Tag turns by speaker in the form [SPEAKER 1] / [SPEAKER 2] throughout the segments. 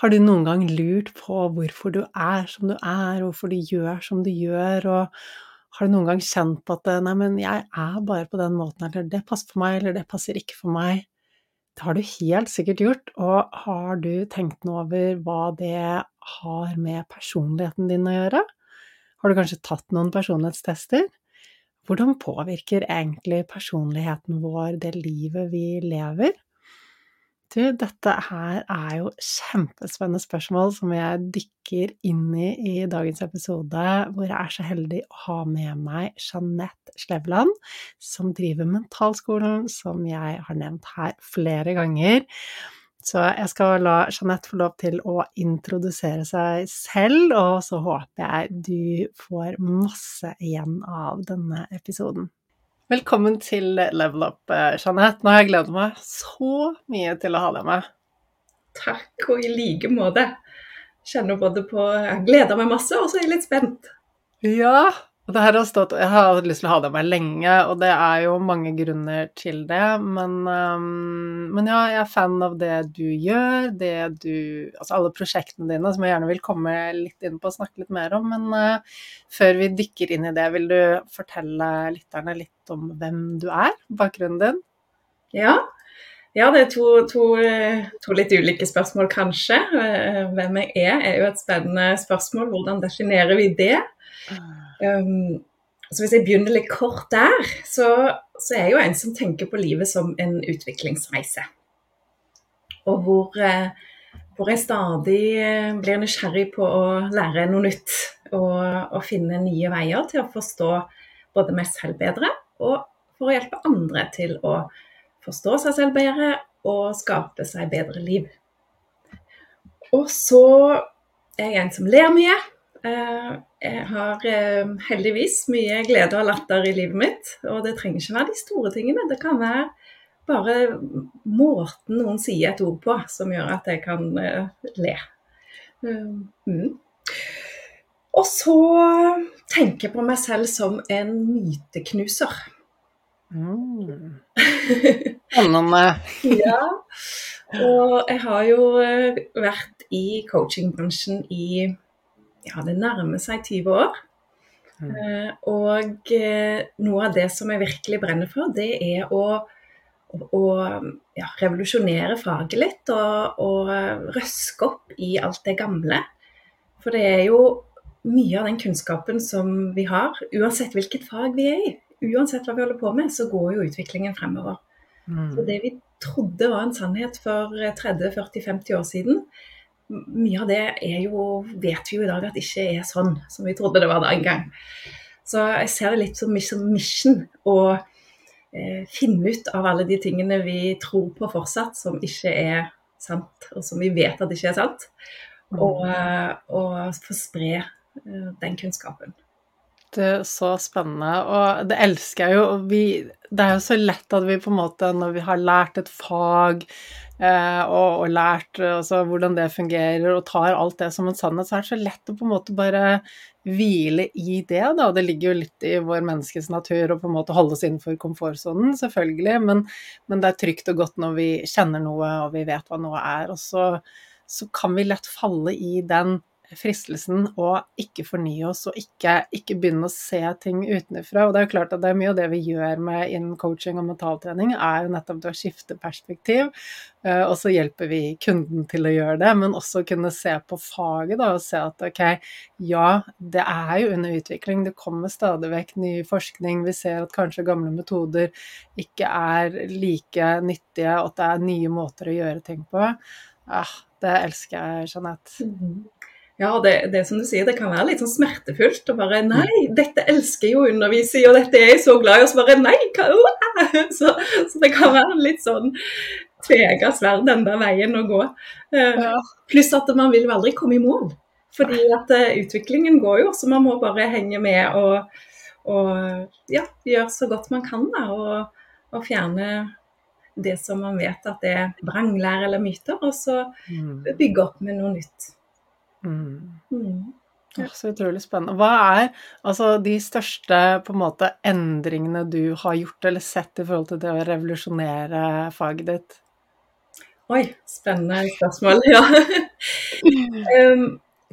[SPEAKER 1] Har du noen gang lurt på hvorfor du er som du er, hvorfor du gjør som du gjør, og har du noen gang kjent på at nei, men jeg er bare på den måten, eller det passer for meg, eller det passer ikke for meg? Det har du helt sikkert gjort, og har du tenkt noe over hva det har med personligheten din å gjøre? Har du kanskje tatt noen personlighetstester? Hvordan påvirker egentlig personligheten vår det livet vi lever? Du, dette her er jo kjempespennende spørsmål som jeg dykker inn i i dagens episode, hvor jeg er så heldig å ha med meg Jeanette Slevland, som driver Mentalskolen, som jeg har nevnt her flere ganger. Så jeg skal la Jeanette få lov til å introdusere seg selv, og så håper jeg du får masse igjen av denne episoden. Velkommen til Level Up, eh, Jeanette. Nå har jeg gledet meg så mye til å ha deg med.
[SPEAKER 2] Takk, og i like måte. Kjenner både på Jeg gleder meg masse, og så er jeg litt spent.
[SPEAKER 1] Ja, og det her har stått Jeg har lyst til å ha det med lenge, og det er jo mange grunner til det. Men, um, men, ja, jeg er fan av det du gjør, det du Altså alle prosjektene dine, som jeg gjerne vil komme litt inn på og snakke litt mer om. Men uh, før vi dykker inn i det, vil du fortelle lytterne litt om hvem du er? Bakgrunnen din?
[SPEAKER 2] Ja. Ja, det er to, to, to, litt ulike spørsmål, kanskje. Eh, hvem jeg er, er jo et spennende spørsmål. Hvordan definerer vi det? Um, så hvis jeg begynner litt kort der, så, så, er jeg jo en som tenker på livet som en utviklingsreise. Og hvor, eh, hvor jeg stadig eh, blir nysgjerrig på å lære noe nytt. Og, og, finne nye veier til å forstå både meg selv bedre, og for å hjelpe andre til å forstå seg selv bedre og skape seg bedre liv. Og så er jeg en som ler mye. Eh, jeg har eh, heldigvis mye glede og latter i livet mitt. Og det trenger ikke være de store tingene. Det kan være bare måten noen sier et ord på som gjør at jeg kan eh, le. Mm. Og så tenker jeg på meg selv som en myteknuser.
[SPEAKER 1] Mm. Spennende.
[SPEAKER 2] ja. Og jeg har jo vært i coachingbransjen i ja, det nærmer seg 20 år. Mm. Uh, og uh, noe av det som jeg virkelig brenner for, det er å, å, ja, revolusjonere faget litt og, og uh, røske opp i alt det gamle. For det er jo mye av den kunnskapen som vi har, uansett hvilket fag vi er i, uansett hva vi holder på med, så går jo utviklingen fremover. Mm. Så det vi trodde var en sannhet for 30-40-50 år siden, mye av det er jo, vet vi jo i dag at ikke er sånn som vi trodde det var den gang. Så jeg ser det litt som mission å eh, finne ut av alle de tingene vi tror på fortsatt, som ikke er sant, og som vi vet at ikke er sant. Og, eh, og få spre eh, den kunnskapen.
[SPEAKER 1] Det er så spennende, og det elsker jeg jo. Vi, det er jo så lett at vi på en måte, når vi har lært et fag og, og, lært altså, hvordan det fungerer, og tar alt det som en sannhet, så er det så lett å på en måte bare hvile i det. Da. Og det ligger jo litt i vår menneskes natur å på en måte holde oss innenfor komfortsonen, selvfølgelig, men, men, det er trygt og godt når vi kjenner noe og vi vet hva noe er. Og så, så kan vi lett falle i den fristelsen å ikke fornye oss og ikke, ikke, begynne å se ting utenfra. Og det er jo klart at det er mye av det vi gjør med innen coaching og mentaltrening, er jo nettopp det å skifte perspektiv. Eh, og så hjelper vi kunden til å gjøre det, men også kunne se på faget da, og se at ok, ja, det er jo under utvikling, det kommer stadig vekk ny forskning, vi ser at kanskje gamle metoder ikke er like nyttige, og at det er nye måter å gjøre ting på. Ah, det elsker jeg, Jeanette. Mm.
[SPEAKER 2] Ja, det, det som du sier, det kan være litt sånn smertefullt å bare Nei, dette elsker jeg å undervise i, og dette er jeg så glad i, og så bare Nei, hva så, så det kan være litt sånn tvega sverd den der veien å gå. Uh. Pluss at man vil aldri komme i mål. Fordi at uh, utviklingen går jo, så man må bare henge med og, og ja, gjøre så godt man kan da, og, og fjerne det som man vet at det er vranglære eller myter, og så mm. bygge opp med noe nytt.
[SPEAKER 1] Mm. Mm. Ja. Så utrolig spennende. Hva er altså, de største på en måte, endringene du har gjort eller sett i forhold til det å revolusjonere faget ditt?
[SPEAKER 2] Oi, spennende spørsmål, ja. um,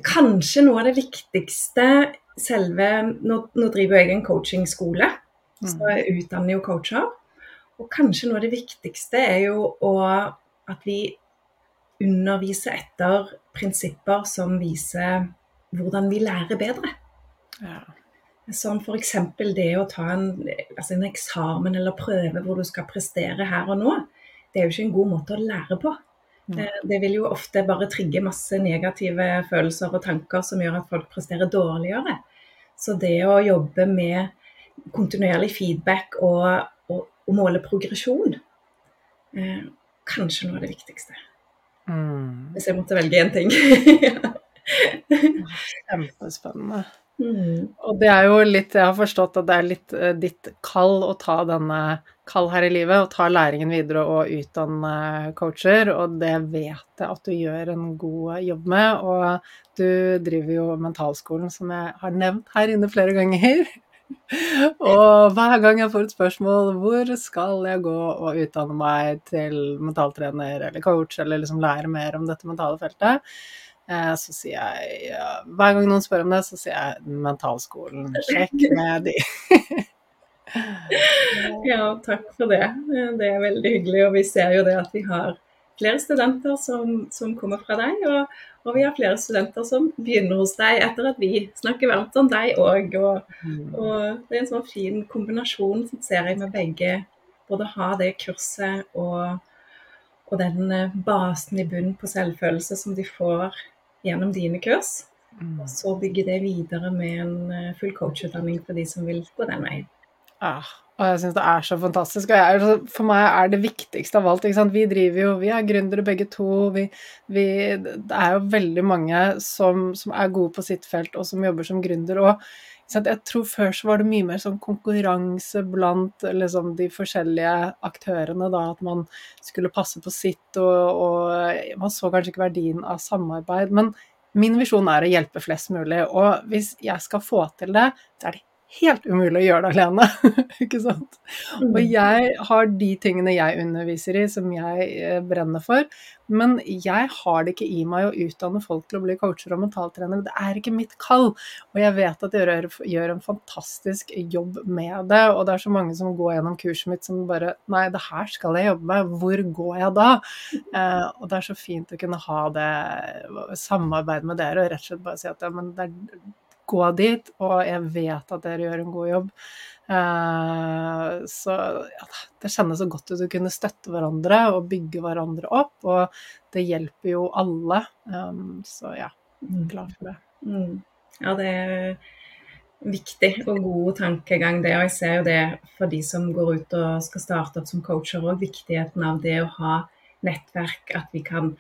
[SPEAKER 2] kanskje noe av det viktigste selve Nå, nå driver jeg en coachingskole, mm. så jeg utdanner jo coacher. Og kanskje noe av det viktigste er jo å, at vi undervise etter prinsipper som viser hvordan vi lærer bedre. Ja. Som f.eks. det å ta en, altså en, eksamen eller prøve hvor du skal prestere her og nå. Det er jo ikke en god måte å lære på.
[SPEAKER 1] Mm.
[SPEAKER 2] Eh, Det vil jo ofte bare trigge masse negative følelser og tanker som gjør at folk presterer dårligere. Så det å jobbe med kontinuerlig feedback og, og, og måle progresjon, eh, kanskje noe av det viktigste.
[SPEAKER 1] Mm.
[SPEAKER 2] Hvis jeg måtte velge én ting.
[SPEAKER 1] Kjempespennende.
[SPEAKER 2] mm.
[SPEAKER 1] Og det er jo litt, jeg har forstått at det er litt uh, ditt kall å ta denne kall her i livet, og ta læringen videre og utdanne coacher, og det vet jeg at du gjør en god jobb med. Og du driver jo Mentalskolen, som jeg har nevnt her inne flere ganger. Og hver gang jeg får et spørsmål hvor skal jeg gå og utdanne meg til mentaltrener eller coach, eller liksom lære mer om dette mentale feltet, eh, så sier jeg ja, Hver gang noen spør om det, så sier jeg mentalskolen. Sjekk med de.
[SPEAKER 2] Ja, takk for det. Det er veldig hyggelig. Og vi ser jo det at vi har flere studenter som, som kommer fra deg, og, og vi har flere studenter som begynner hos deg etter at vi snakker varmt om deg òg. Og, og det er en sånn fin kombinasjon som ser jeg med begge. Både ha det kurset og, og den eh, basen i bunnen på selvfølelse som de får gjennom dine kurs.
[SPEAKER 1] Mm.
[SPEAKER 2] Og så bygge det videre med en eh, full coachutdanning for de som vil gå den veien.
[SPEAKER 1] Ja, og jeg syns det er så fantastisk. Og jeg for meg er det viktigste av alt. Vi driver jo, vi er gründere begge to. Vi, vi, det er jo veldig mange som, som er gode på sitt felt, og som jobber som gründer. Og jeg tror før så var det mye mer sånn konkurranse blant liksom, de forskjellige aktørene. da, At man skulle passe på sitt, og, og man så kanskje ikke verdien av samarbeid. Men min visjon er å hjelpe flest mulig. Og hvis jeg skal få til det, så er det helt umulig å gjøre det alene. ikke sant? Og jeg har de tingene jeg underviser i som jeg eh, brenner for, men jeg har det ikke i meg å utdanne folk til å bli coacher og mentaltrenere. Det er ikke mitt kall. Og jeg vet at jeg gjør en fantastisk jobb med det, og det er så mange som går gjennom kurset mitt som bare Nei, det her skal jeg jobbe med, hvor går jeg da? Eh, og det er så fint å kunne ha det samarbeidet med dere og rett og slett bare si at ja, men det er gå dit, og jeg vet at dere gjør en god jobb. Eh, så ja, det kjennes så godt ut å kunne støtte hverandre og bygge hverandre opp, og det hjelper jo alle. Um, så ja, glad for det.
[SPEAKER 2] Mm. Ja, det er viktig og god tankegang det. Og jeg ser jo det for de som går ut og skal starte opp som coacher òg, viktigheten av det å ha nettverk. At vi kan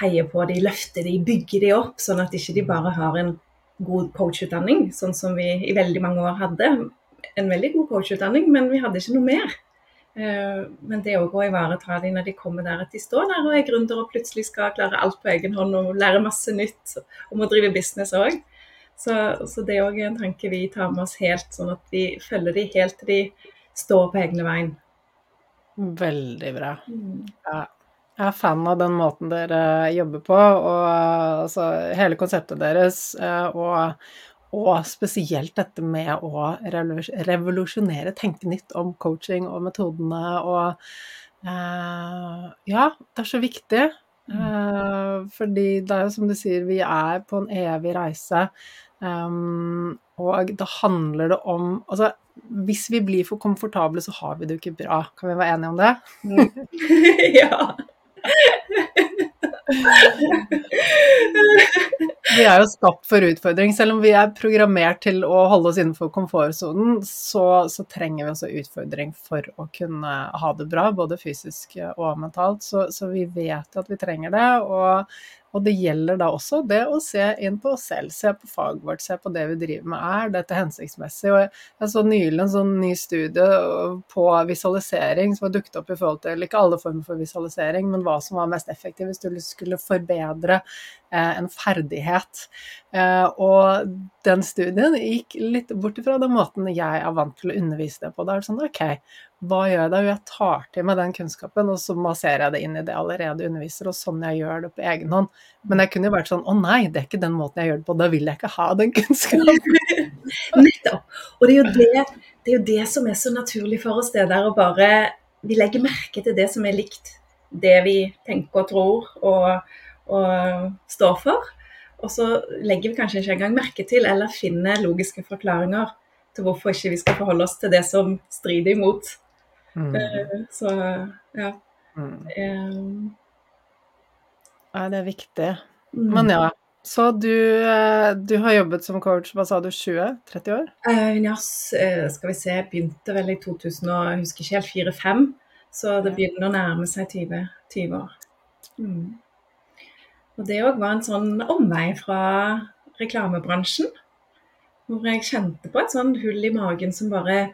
[SPEAKER 2] heie på de, løfte de, bygge de opp, sånn at ikke de bare har en god coachutdanning, sånn som vi i veldig mange år hadde. En veldig god coachutdanning, men vi hadde ikke noe mer. Eh, Men det òg å ivareta dem når de kommer der at de står der og er gründer og plutselig skal klare alt på egen hånd og lære masse nytt om å drive business òg. Så, så det òg er en tanke vi tar med oss helt, sånn at vi følger de helt til de står på egne veien.
[SPEAKER 1] Veldig bra. Ja. Jeg er fan av den måten dere jobber på, og altså, hele konseptet deres, eh, og, og spesielt dette med å revolusjonere, tenke nytt om coaching og metodene, og eh, ja, det er så viktig. Eh, fordi det er jo som du sier, vi er på en evig reise. Um, og da handler det om Altså, hvis vi blir for komfortable, så har vi det jo ikke bra. Kan vi være enige om det?
[SPEAKER 2] ja.
[SPEAKER 1] Vi er jo skapt for utfordring. Selv om vi er programmert til å holde oss innenfor komfortsonen, så, så trenger vi også utfordring for å kunne ha det bra, både fysisk og mentalt. Så, så vi vet at vi trenger det. Og, og det gjelder da også det å se inn på oss selv, se på faget vårt, se på det vi driver med. Er dette hensiktsmessig? Og jeg, så nylig en sånn ny studie på visualisering som var dukket opp i forhold til ikke alle former for visualisering, men hva som var mest effektivt hvis du skulle forbedre eh, en ferdighet. Eh, og den studien gikk litt bort ifra den måten jeg er vant til å undervise det på. Da er det sånn OK, hva gjør jeg da? Jo, jeg tar til meg den kunnskapen, og så masserer jeg det inn i det jeg allerede underviser, og sånn jeg gjør det på egen hånd. Men jeg kunne jo vært sånn å nei, det er ikke den måten jeg gjør det på, da vil jeg ikke ha den kunnskapen.
[SPEAKER 2] Nettopp. Og det er, jo det, det er jo det som er så naturlig for oss, det der å bare Vi legger merke til det som er likt det vi tenker og tror og, og står for. Og så legger vi kanskje ikke engang merke til eller finner logiske forklaringer til hvorfor ikke vi skal forholde oss til det som strider imot.
[SPEAKER 1] Mm.
[SPEAKER 2] Eh, Så ja.
[SPEAKER 1] Mm.
[SPEAKER 2] eh,
[SPEAKER 1] Nei, det er viktig. Mm. Men ja. Så du, eh, du, har jobbet som coach, hva sa du, 20-30 år?
[SPEAKER 2] Uh, ja, skal vi se, begynte vel i 2000 og jeg husker ikke helt, 4-5. Så det begynner å nærme seg 20, 20 år. Mm. Og det òg var en sånn omvei fra reklamebransjen. Hvor jeg kjente på et sånn hull i magen som bare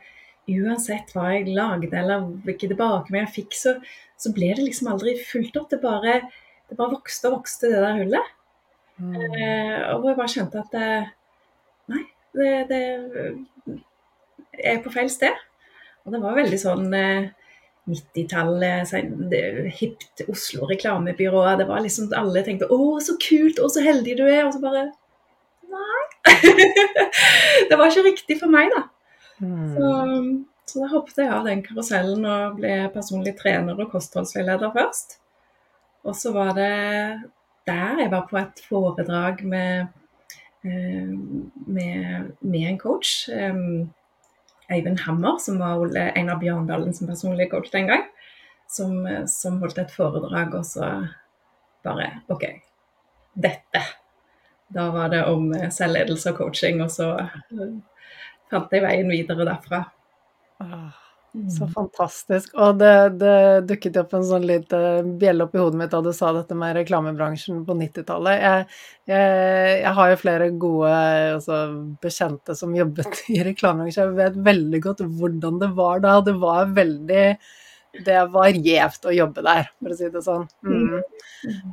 [SPEAKER 2] Uansett hva jeg lagde eller hvilke tilbakemeldinger jeg fikk, så, så, ble det liksom aldri fulgt opp. Det bare, det bare vokste og vokste, det der hullet. Mm. Eh, og hvor jeg bare kjente at Nei, det, det er på feil sted. Og det var veldig sånn eh, 90-tallet, hipt Oslo reklamebyrå. Det var liksom Alle tenkte 'Å, så kult! Å, så heldig du er!' Og så bare Nei. det var ikke riktig for meg, da. Mm. Så, så, da hoppet jeg av den karusellen og ble personlig trener og kostholdsveileder først. Og så var det der jeg var på et foredrag med, eh, med, med en coach. Um, Eivind Hammer, som var en av Bjørndalen som personlig coach den gang, som, som, holdt et foredrag, og så bare OK, dette. Da var det om selvledelse og coaching, og så fant jeg veien videre derfra.
[SPEAKER 1] Ah. Så mm. fantastisk. Og det, det dukket opp en sånn lite bjelle i hodet mitt da du sa dette med reklamebransjen på 90-tallet. Jeg, jeg, jeg, har jo flere gode altså, bekjente som jobbet i reklamebransjen. Jeg vet veldig godt hvordan det var da. Det var veldig det var gjevt å jobbe der, for å si det sånn. Mm.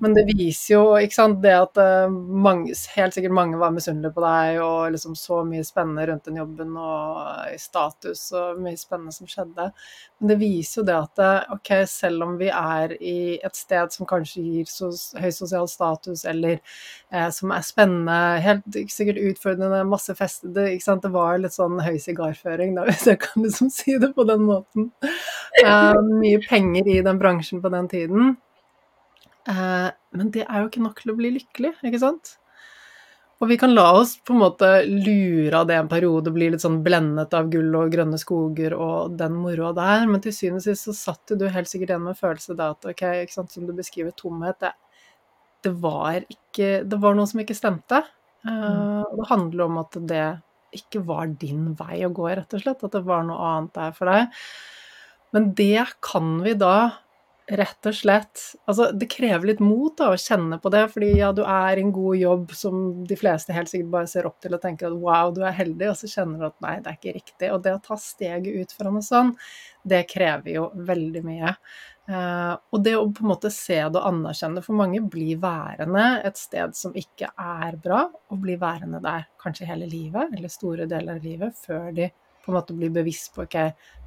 [SPEAKER 1] Men det viser jo ikke sant, det at uh, mange, helt sikkert mange var misunnelige på deg, og liksom så mye spennende rundt den jobben og i status og mye spennende som skjedde. Men det viser jo det at eh, ok, selv om vi er i et sted som kanskje gir så, høy sosial status, eller eh, som er spennende, helt sikkert utfordrende, masse fester det, det var litt sånn høy sigarføring, da, hvis jeg kan liksom si det på den måten. Eh, mye penger i den bransjen på den tiden. Eh, men det er jo ikke nok til å bli lykkelig, ikke sant? Og vi kan la oss på en måte lure av det en periode, bli litt sånn blendet av gull og grønne skoger og den moroa der, men til syvende og sist så satt du helt sikkert igjen med følelse da at ok, ikke sant, som du beskriver tomhet, det, det, var ikke Det var noe som ikke stemte. Uh, og det handler om at det ikke var din vei å gå, rett og slett. At det var noe annet der for deg. Men det kan vi da rett og slett Altså, det krever litt mot da, å kjenne på det, fordi ja, du er i en god jobb som de fleste helt sikkert bare ser opp til og tenker at wow, du er heldig, og så kjenner du at nei, det er ikke riktig. Og det å ta steget ut fra noe sånn, det krever jo veldig mye. Uh, og det å på en måte se det og anerkjenne for mange blir værende et sted som ikke er bra, og blir værende der kanskje hele livet, eller store deler av livet, før de på en måte blir bevisst på ok,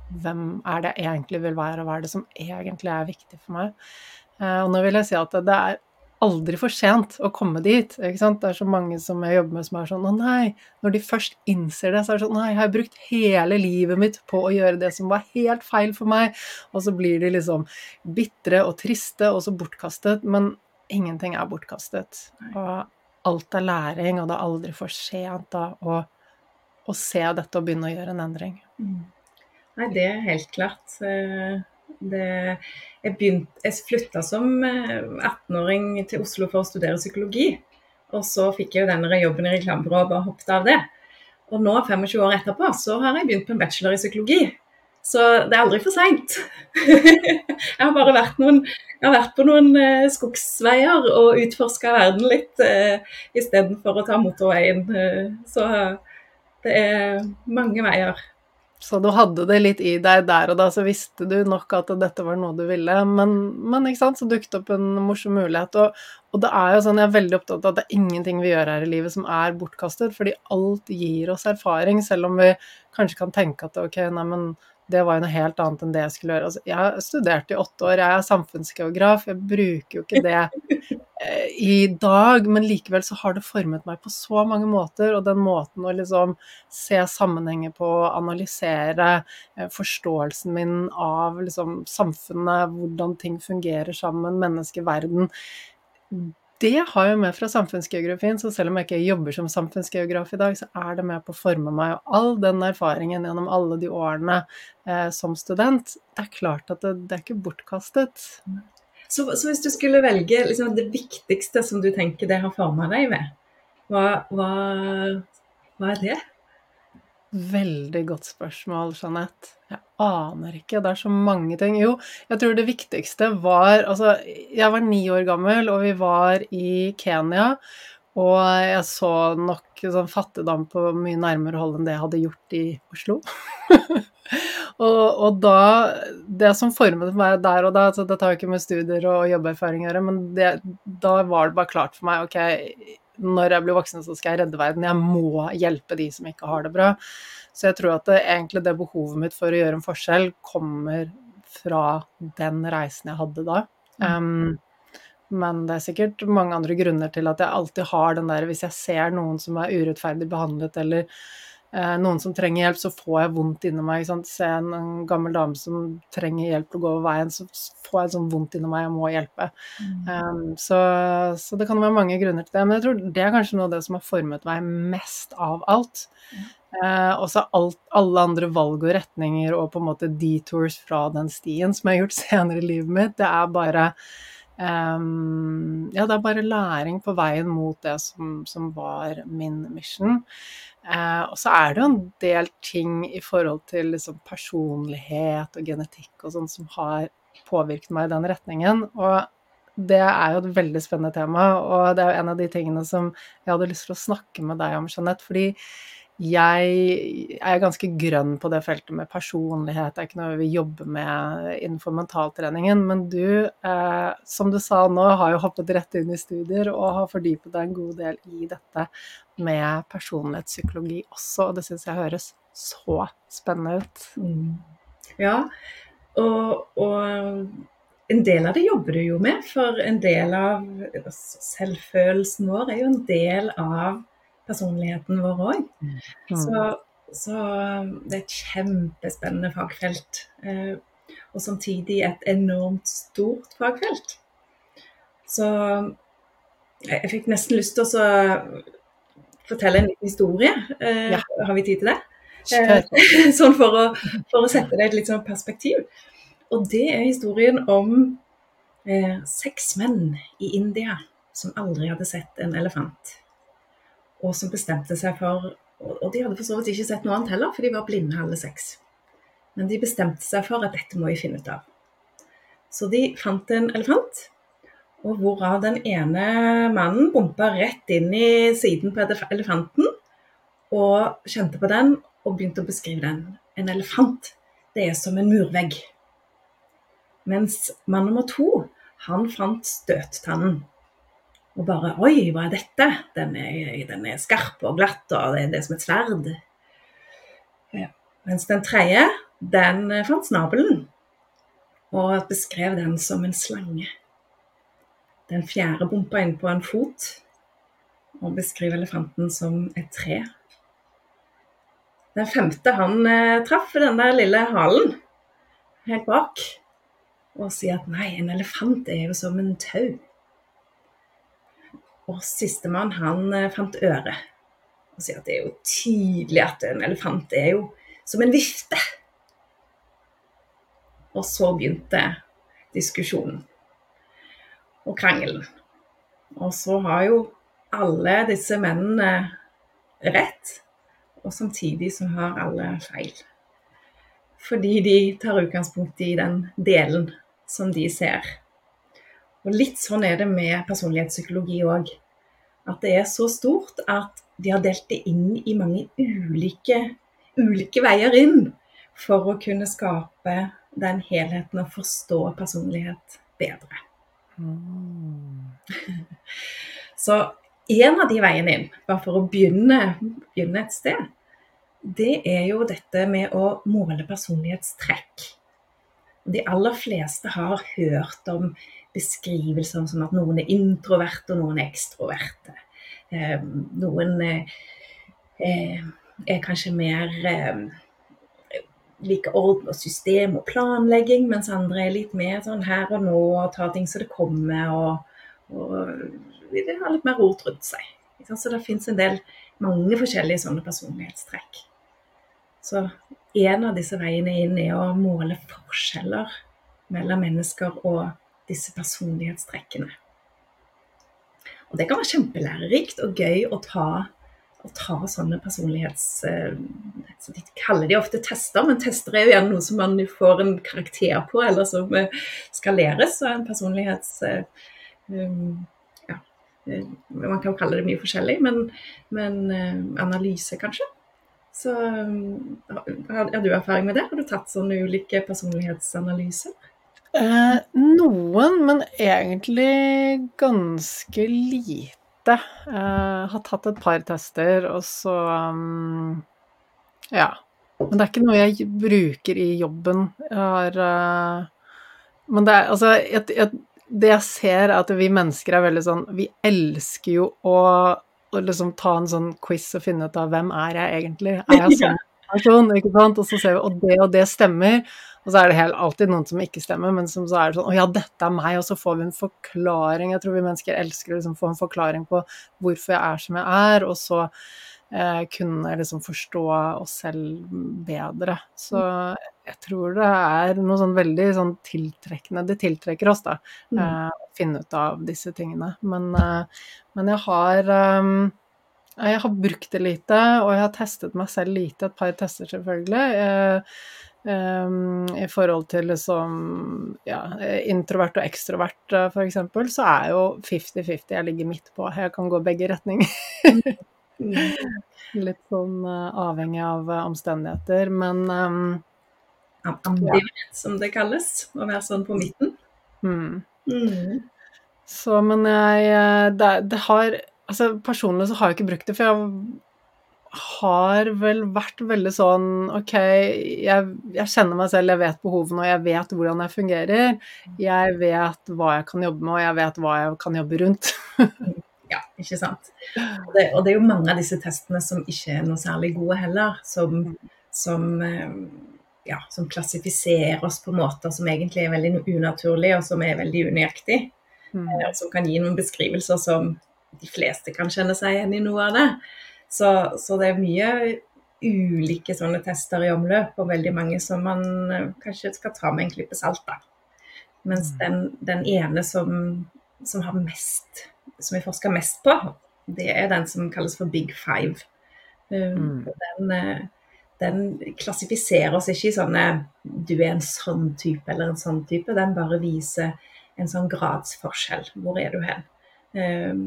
[SPEAKER 1] hvem er det jeg egentlig vil være, og hva er det som egentlig er viktig for meg. Eh, og nå vil jeg si at det er aldri for sent å komme dit. ikke sant? Det er så mange som jeg jobber med som er sånn Å nei, når de først innser det, så er det sånn Nei, jeg har brukt hele livet mitt på å gjøre det som var helt feil for meg. Og så blir de liksom bitre og triste og så bortkastet. Men ingenting er bortkastet. Og alt er læring, og det er aldri for sent da å, å se dette og begynne å gjøre en endring. Mm.
[SPEAKER 2] Nei, det er helt klart. Eh, det, jeg, begynte, jeg flytta som 18-åring eh, til Oslo for å studere psykologi. Og så fikk jeg jo denne jobben i reklamebyrået og bare hoppet av det. Og nå, 25 år etterpå, så har jeg begynt på en bachelor i psykologi. Så det er aldri for seint. jeg har bare vært, noen, har vært, på noen uh, skogsveier og utforska verden litt uh, istedenfor å ta motorveien. Så det er mange veier.
[SPEAKER 1] Så du hadde det litt i deg der og da, så visste du nok at dette var noe du ville. Men, men ikke sant, så dukket opp en morsom mulighet. Og, og, det er jo sånn, jeg er veldig opptatt av at det er ingenting vi gjør her i livet som er bortkastet, fordi alt gir oss erfaring, selv om vi kanskje kan tenke at ok, nei, men det var jo noe helt annet enn det jeg skulle gjøre. Altså, jeg har studert i åtte år, jeg er samfunnsgeograf, jeg bruker jo ikke det eh, i dag, men likevel så har det formet meg på så mange måter, og den måten å liksom se sammenhenger på, analysere eh, forståelsen min av liksom samfunnet, hvordan ting fungerer sammen, mennesker, verden det har jo med fra samfunnsgeografien, så selv om jeg ikke jobber som samfunnsgeograf i dag, så er det med på å forme meg. Og all den erfaringen gjennom alle de årene eh, som student, det er klart at det, det er ikke bortkastet.
[SPEAKER 2] Så, så, hvis du skulle velge liksom, det viktigste som du tenker det har forma deg med, hva, hva, hva, er det?
[SPEAKER 1] Veldig godt spørsmål, Jeanette. Jeg aner ikke. Det er så mange ting. Jo, jeg tror det viktigste var Altså, jeg var ni år gammel, og vi var i Kenya. Og jeg så nok sånn fattigdom på mye nærmere hold enn det jeg hadde gjort i Oslo. og, og, da Det som formet meg der og da altså Dette har jo ikke med studier og jobberfaring å gjøre, men det, da var det bare klart for meg ok, når jeg blir voksen, så skal jeg redde verden. Jeg må hjelpe de som ikke har det bra. Så jeg tror at det, egentlig det behovet mitt for å gjøre en forskjell kommer fra den reisen jeg hadde da. Um, men det er sikkert mange andre grunner til at jeg alltid har den der Hvis jeg ser noen som er urettferdig behandlet, eller noen som trenger hjelp, så får jeg vondt inni meg. Sant? Se en, en, gammel dame som trenger hjelp til å gå over veien, så får jeg sånn vondt inni meg, jeg må hjelpe. Mm. Um, så, så, det kan være mange grunner til det. Men jeg tror det er kanskje noe av det som har formet meg mest av alt. Mm. Uh, også så alle andre valg og retninger og på en måte detours fra den stien som jeg har gjort senere i livet mitt, det er bare Um, ja, det er bare læring på veien mot det som, som var min mission. Uh, og så er det jo en del ting i forhold til liksom, personlighet og genetikk og sånn som har påvirket meg i den retningen. Og det er jo et veldig spennende tema, og det er jo en av de tingene som jeg hadde lyst til å snakke med deg om, Jeanette. fordi jeg er ganske grønn på det feltet med personlighet. Det er ikke noe vi jobber med innenfor mentaltreningen. Men du, eh, som du sa nå, har jo hoppet rett inn i studier og har fordypet deg en god del i dette med personlighetspsykologi også, og det syns jeg høres så spennende ut.
[SPEAKER 2] Mm. Ja, og, og, en del av det jobber du jo med, for en del av selvfølelsen vår er jo en del av personligheten vår òg. Mm. Så, så, det er et kjempespennende fagfelt. Eh, og samtidig et enormt stort fagfelt. Så jeg fikk nesten lyst til å fortelle en liten historie. Eh, ja. Har vi tid til det? Eh, sånn for å, for å, sette det i et litt sånn perspektiv. Og det er historien om eh, seks menn i India som aldri hadde sett en elefant og som bestemte seg for Og de hadde for så vidt ikke sett noe annet heller, for de var blinde alle seks. Men de bestemte seg for at dette må vi finne ut av. Så de fant en elefant, og hvorav den ene mannen bompa rett inn i siden på elefanten og kjente på den og begynte å beskrive den. En elefant, det er som en murvegg. Mens mann nummer to, han fant støttannen. Og bare Oi, hva er dette? Den er, den er skarp og glatt, og det, det er som et sverd. Ja. Mens den tredje, den fant snabelen, og beskrev den som en slange. Den fjerde bompa inn på en fot, og beskriver elefanten som et tre. Den femte han eh, traff den der lille halen helt bak, og sier at nei, en elefant er jo som en tau. Og sistemann, han eh, fant øret. Og sier at det er jo tydelig at en elefant er jo som en vifte. Og så begynte diskusjonen og krangelen. Og så har jo alle disse mennene rett, og samtidig så har alle feil. Fordi de tar utgangspunkt i den delen som de ser og litt sånn er det med personlighetspsykologi òg. At det er så stort at de har delt det inn i mange ulike, ulike veier inn for å kunne skape den helheten og forstå personlighet bedre. Mm. Så en av de veiene inn, bare for å begynne, begynne et sted, det er jo dette med å måle personlighetstrekk. De aller fleste har hørt om beskrivelser som at noen er introverte og noen er ekstroverte. Eh, noen eh, eh, er kanskje mer liker orden og system og planlegging, mens andre er litt mer sånn her og nå og tar ting så det kommer og, og vil ha litt mer rot rundt seg. Så det fins en del, mange forskjellige sånne personlighetstrekk. Så en av disse veiene inn er å måle forskjeller mellom mennesker og disse personlighetstrekkene. Og det kan være kjempelærerikt og gøy å ta, å ta sånne personlighets... Eh, så de kaller de ofte tester, men tester er jo gjerne noe som man får en karakter på, eller som eh, skaleres av en personlighets... Um, ja, man kan kalle det mye forskjellig, men, men analyse, kanskje. Så har du erfaring med det? Har du tatt sånne ulike personlighetsanalyser?
[SPEAKER 1] Eh, noen, men egentlig ganske lite. Eh, har tatt et par tester, og så um, Ja. Men det er ikke noe jeg bruker i jobben. Jeg har uh, Men det er altså jeg, jeg, Det jeg ser, er at vi mennesker er veldig sånn Vi elsker jo å, å liksom ta en sånn quiz og finne ut av hvem er jeg egentlig? Er jeg sånn person? Ikke sant? Og så ser vi og det og det stemmer. Og så er det helt, alltid noen som ikke stemmer, men som så er det sånn Å ja, dette er meg. Og så får vi en forklaring. Jeg tror vi mennesker elsker å liksom få en forklaring på hvorfor jeg er som jeg er. Og så eh, kunne liksom forstå oss selv bedre. Så jeg tror det er noe sånn veldig sånn tiltrekkende Det tiltrekker oss, da. Mm. Eh, å finne ut av disse tingene. Men, eh, men jeg har um, jeg har brukt det lite, og jeg har testet meg selv lite. Et par tester, selvfølgelig. Eh, Um, I forhold til liksom ja, introvert og ekstrovert, uh, f.eks., så er jo 50-50. Jeg ligger midt på. Jeg kan gå begge retninger. Litt sånn uh, avhengig av uh, omstendigheter, men um,
[SPEAKER 2] Ambivert, ja. som det kalles. Å være sånn på midten.
[SPEAKER 1] Mm. Mm. Så, men jeg det, det har Altså personlig så har jeg ikke brukt det, for jeg har vel vært veldig sånn OK, jeg, jeg, kjenner meg selv, jeg vet behovene, og jeg vet hvordan jeg fungerer. Jeg vet hva jeg kan jobbe med, og jeg vet hva jeg kan jobbe rundt.
[SPEAKER 2] ja, ikke sant. Og det, og det, er jo mange av disse testene som ikke er noe særlig gode heller, som, som, eh, ja, som klassifiserer oss på måter som egentlig er veldig unaturlige, og som er veldig unøyaktige. Mm. Eh, som kan gi noen beskrivelser som de fleste kan kjenne seg igjen i noe av det. Så, så, det er mye ulike sånne tester i omløp, og veldig mange som man eh, kanskje skal ta med en klype salt. da. Mens mm. den, den ene som, som, har mest, som vi forsker mest på, det er den som kalles for Big Five. Um, mm. Den, eh, den, klassifiserer oss ikke i sånne du er en sånn type eller en sånn type. Den bare viser en sånn gradsforskjell. Hvor er du hen? Um,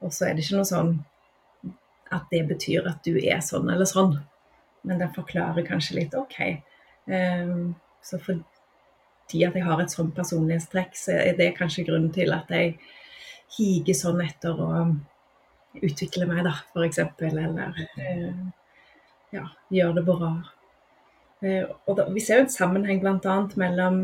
[SPEAKER 2] og så er det ikke noe sånn at det betyr at du er sånn eller sånn. Men den forklarer kanskje litt OK. Um, så fordi at jeg har et sånn personlighetstrekk, så er det kanskje grunnen til at jeg higer sånn etter å utvikle meg, da, f.eks. Eller uh, ja, gjøre det bra. Uh, og da, vi ser jo en sammenheng bl.a. mellom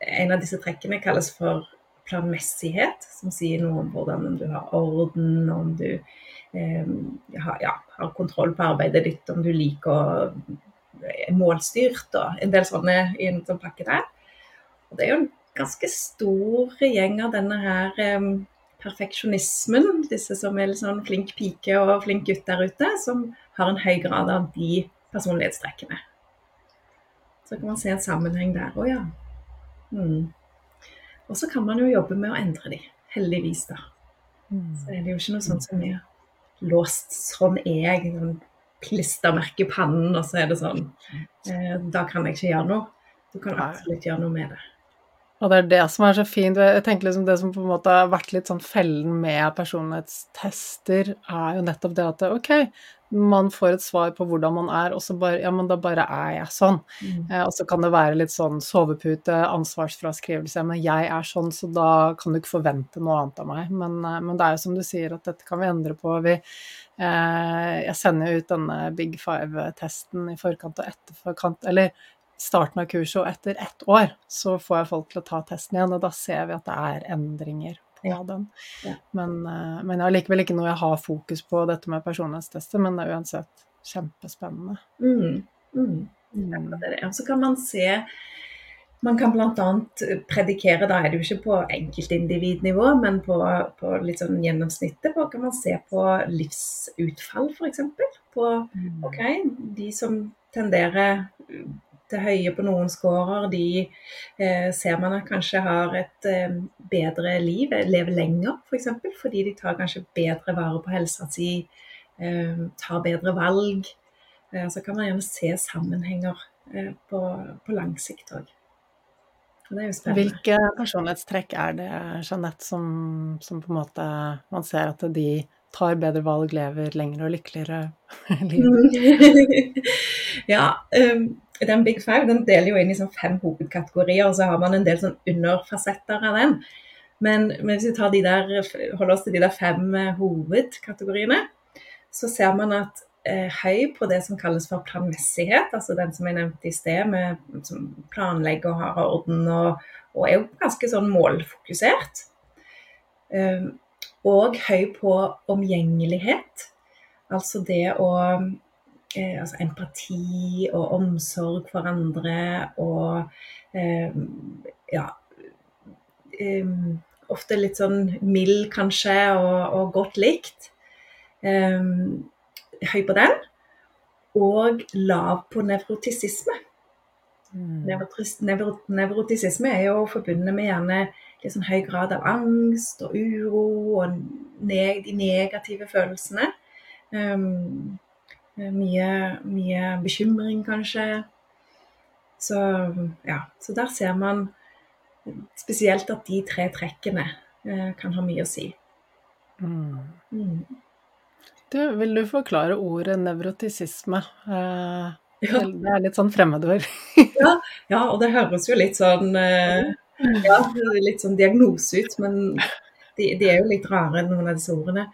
[SPEAKER 2] en av disse trekkene kalles for planmessighet, som sier noe om hvordan du har orden, om du Eh, ja, har kontroll på arbeidet ditt, om du liker er målstyrt og en del sånne i en sånn pakke der. Og det er jo en ganske stor gjeng av denne her eh, perfeksjonismen, disse som er litt sånn flink pike og flink gutt der ute, som har en høy grad av de personlighetstrekkene. Så kan man se en sammenheng der. òg, ja. Mm. Og så kan man jo jobbe med å endre de, heldigvis, da. Mm. Så er det jo ikke noe sånt som er låst. Sånn er jeg. Sånn klistremerke i pannen, og så er det sånn. Eh, da kan jeg ikke gjøre noe. Du kan absolutt gjøre noe med det.
[SPEAKER 1] Og det er det som er så fint. Jeg tenker liksom Det som på en måte har vært litt sånn fellen med personlighetstester, er jo nettopp det at ok, man får et svar på hvordan man er, og så bare Ja, men da bare er jeg sånn. Mm. Eh, og så kan det være litt sånn sovepute, ansvarsfraskrivelse. Men jeg er sånn, så da kan du ikke forvente noe annet av meg. Men, eh, men det er jo som du sier, at dette kan vi endre på. Vi, eh, jeg sender jo ut denne Big Five-testen i forkant og etterkant, eller starten av kurset, og etter ett år så får jeg folk til å ta testen igjen, og da ser vi at det er endringer ja. den. Ja. Men, eh, men jeg har likevel ikke noe jeg har fokus på dette med personlighetstester, men det er uansett kjempespennende.
[SPEAKER 2] Mm. Mm. Mm. Og så kan man se man kan bl.a. predikere, da er det jo ikke på enkeltindividnivå, men på, på, litt sånn gjennomsnittet. På, kan man se på livsutfall, f.eks. På mm. ok, de som tenderer høye på noen scorer, de eh, ser man at kanskje har et eh, bedre liv, lever lenger f.eks. For eksempel, fordi de tar kanskje bedre vare på helsa si, eh, tar bedre valg. Eh, så kan man gjerne se sammenhenger eh, på, på lang sikt òg.
[SPEAKER 1] Hvilke personlighetstrekk er det, Jeanette, som, som, på en måte man ser at de tar bedre valg, lever lengre og lykkeligere
[SPEAKER 2] liv? ja, um, den Big Five den deler jo inn i sånn fem hovedkategorier, og så har man en del sånn underfasetter av den. Men, men hvis vi de der, holder oss til de der fem uh, hovedkategoriene, så ser man at eh, høy på det som kalles for planmessighet, altså den som jeg nevnte i sted, med, som planlegger og har orden og, og er jo ganske sånn målfokusert. Eh, og høy på omgjengelighet, altså det å eh, altså empati og omsorg for andre og eh, ja um, Ofte litt sånn mild, kanskje, og, og godt likt. Um, høy på den. Og lav på nevrotisisme. Mm. nevrotisisme er jo forbundet med gjerne sånn høy grad av angst og uro og neg de negative følelsene. Um, mye, mye, bekymring, kanskje. Så ja, så der ser man spesielt at de tre trekkene uh, kan ha mye å si. Mm.
[SPEAKER 1] Mm. Du, vil du forklare ordet nevrotisisme? Eh, ja. Det er litt sånn fremmedord.
[SPEAKER 2] ja, ja, og det høres jo litt sånn eh, ja, litt sånn diagnose ut, men de, de, er jo litt rare, noen av disse ordene.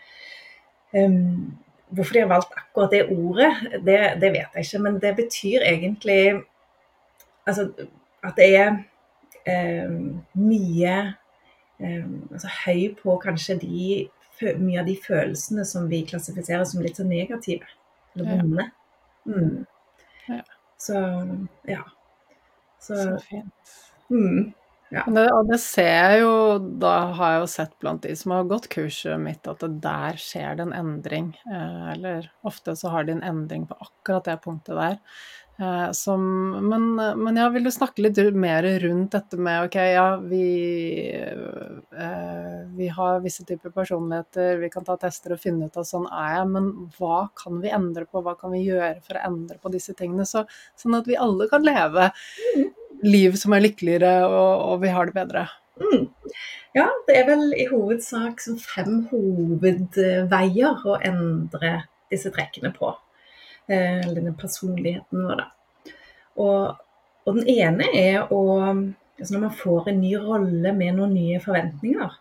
[SPEAKER 2] Um, hvorfor de har valgt akkurat det ordet, det, det, vet jeg ikke. Men det betyr egentlig altså, at det er eh, mye eh, altså, høy på kanskje de mye av de følelsene som vi klassifiserer som litt så negative. Eller vonde. Mm. Ja. Så ja.
[SPEAKER 1] Så, så fint. Mm, ja. Det, og det ser jeg jo, da har jeg jo sett blant de som har gått kurset mitt, at det der skjer det en endring. Eh, eller ofte så har de en endring på akkurat det punktet der. Eh, som, men, men, ja, vil du snakke litt mer rundt dette med ok, ja, vi, eh, vi har visse typer personligheter, vi kan ta tester og finne ut av sånn er jeg, men hva kan vi endre på, hva kan vi gjøre for å endre på disse tingene, så, sånn at vi alle kan leve liv som er lykkeligere og, og vi har det bedre? Mm.
[SPEAKER 2] Ja, det er vel i hovedsak som fem hovedveier å endre disse trekkene på. Eh, eller denne personligheten vår, da. Og, og, den ene er å altså Når man får en ny rolle med noen nye forventninger.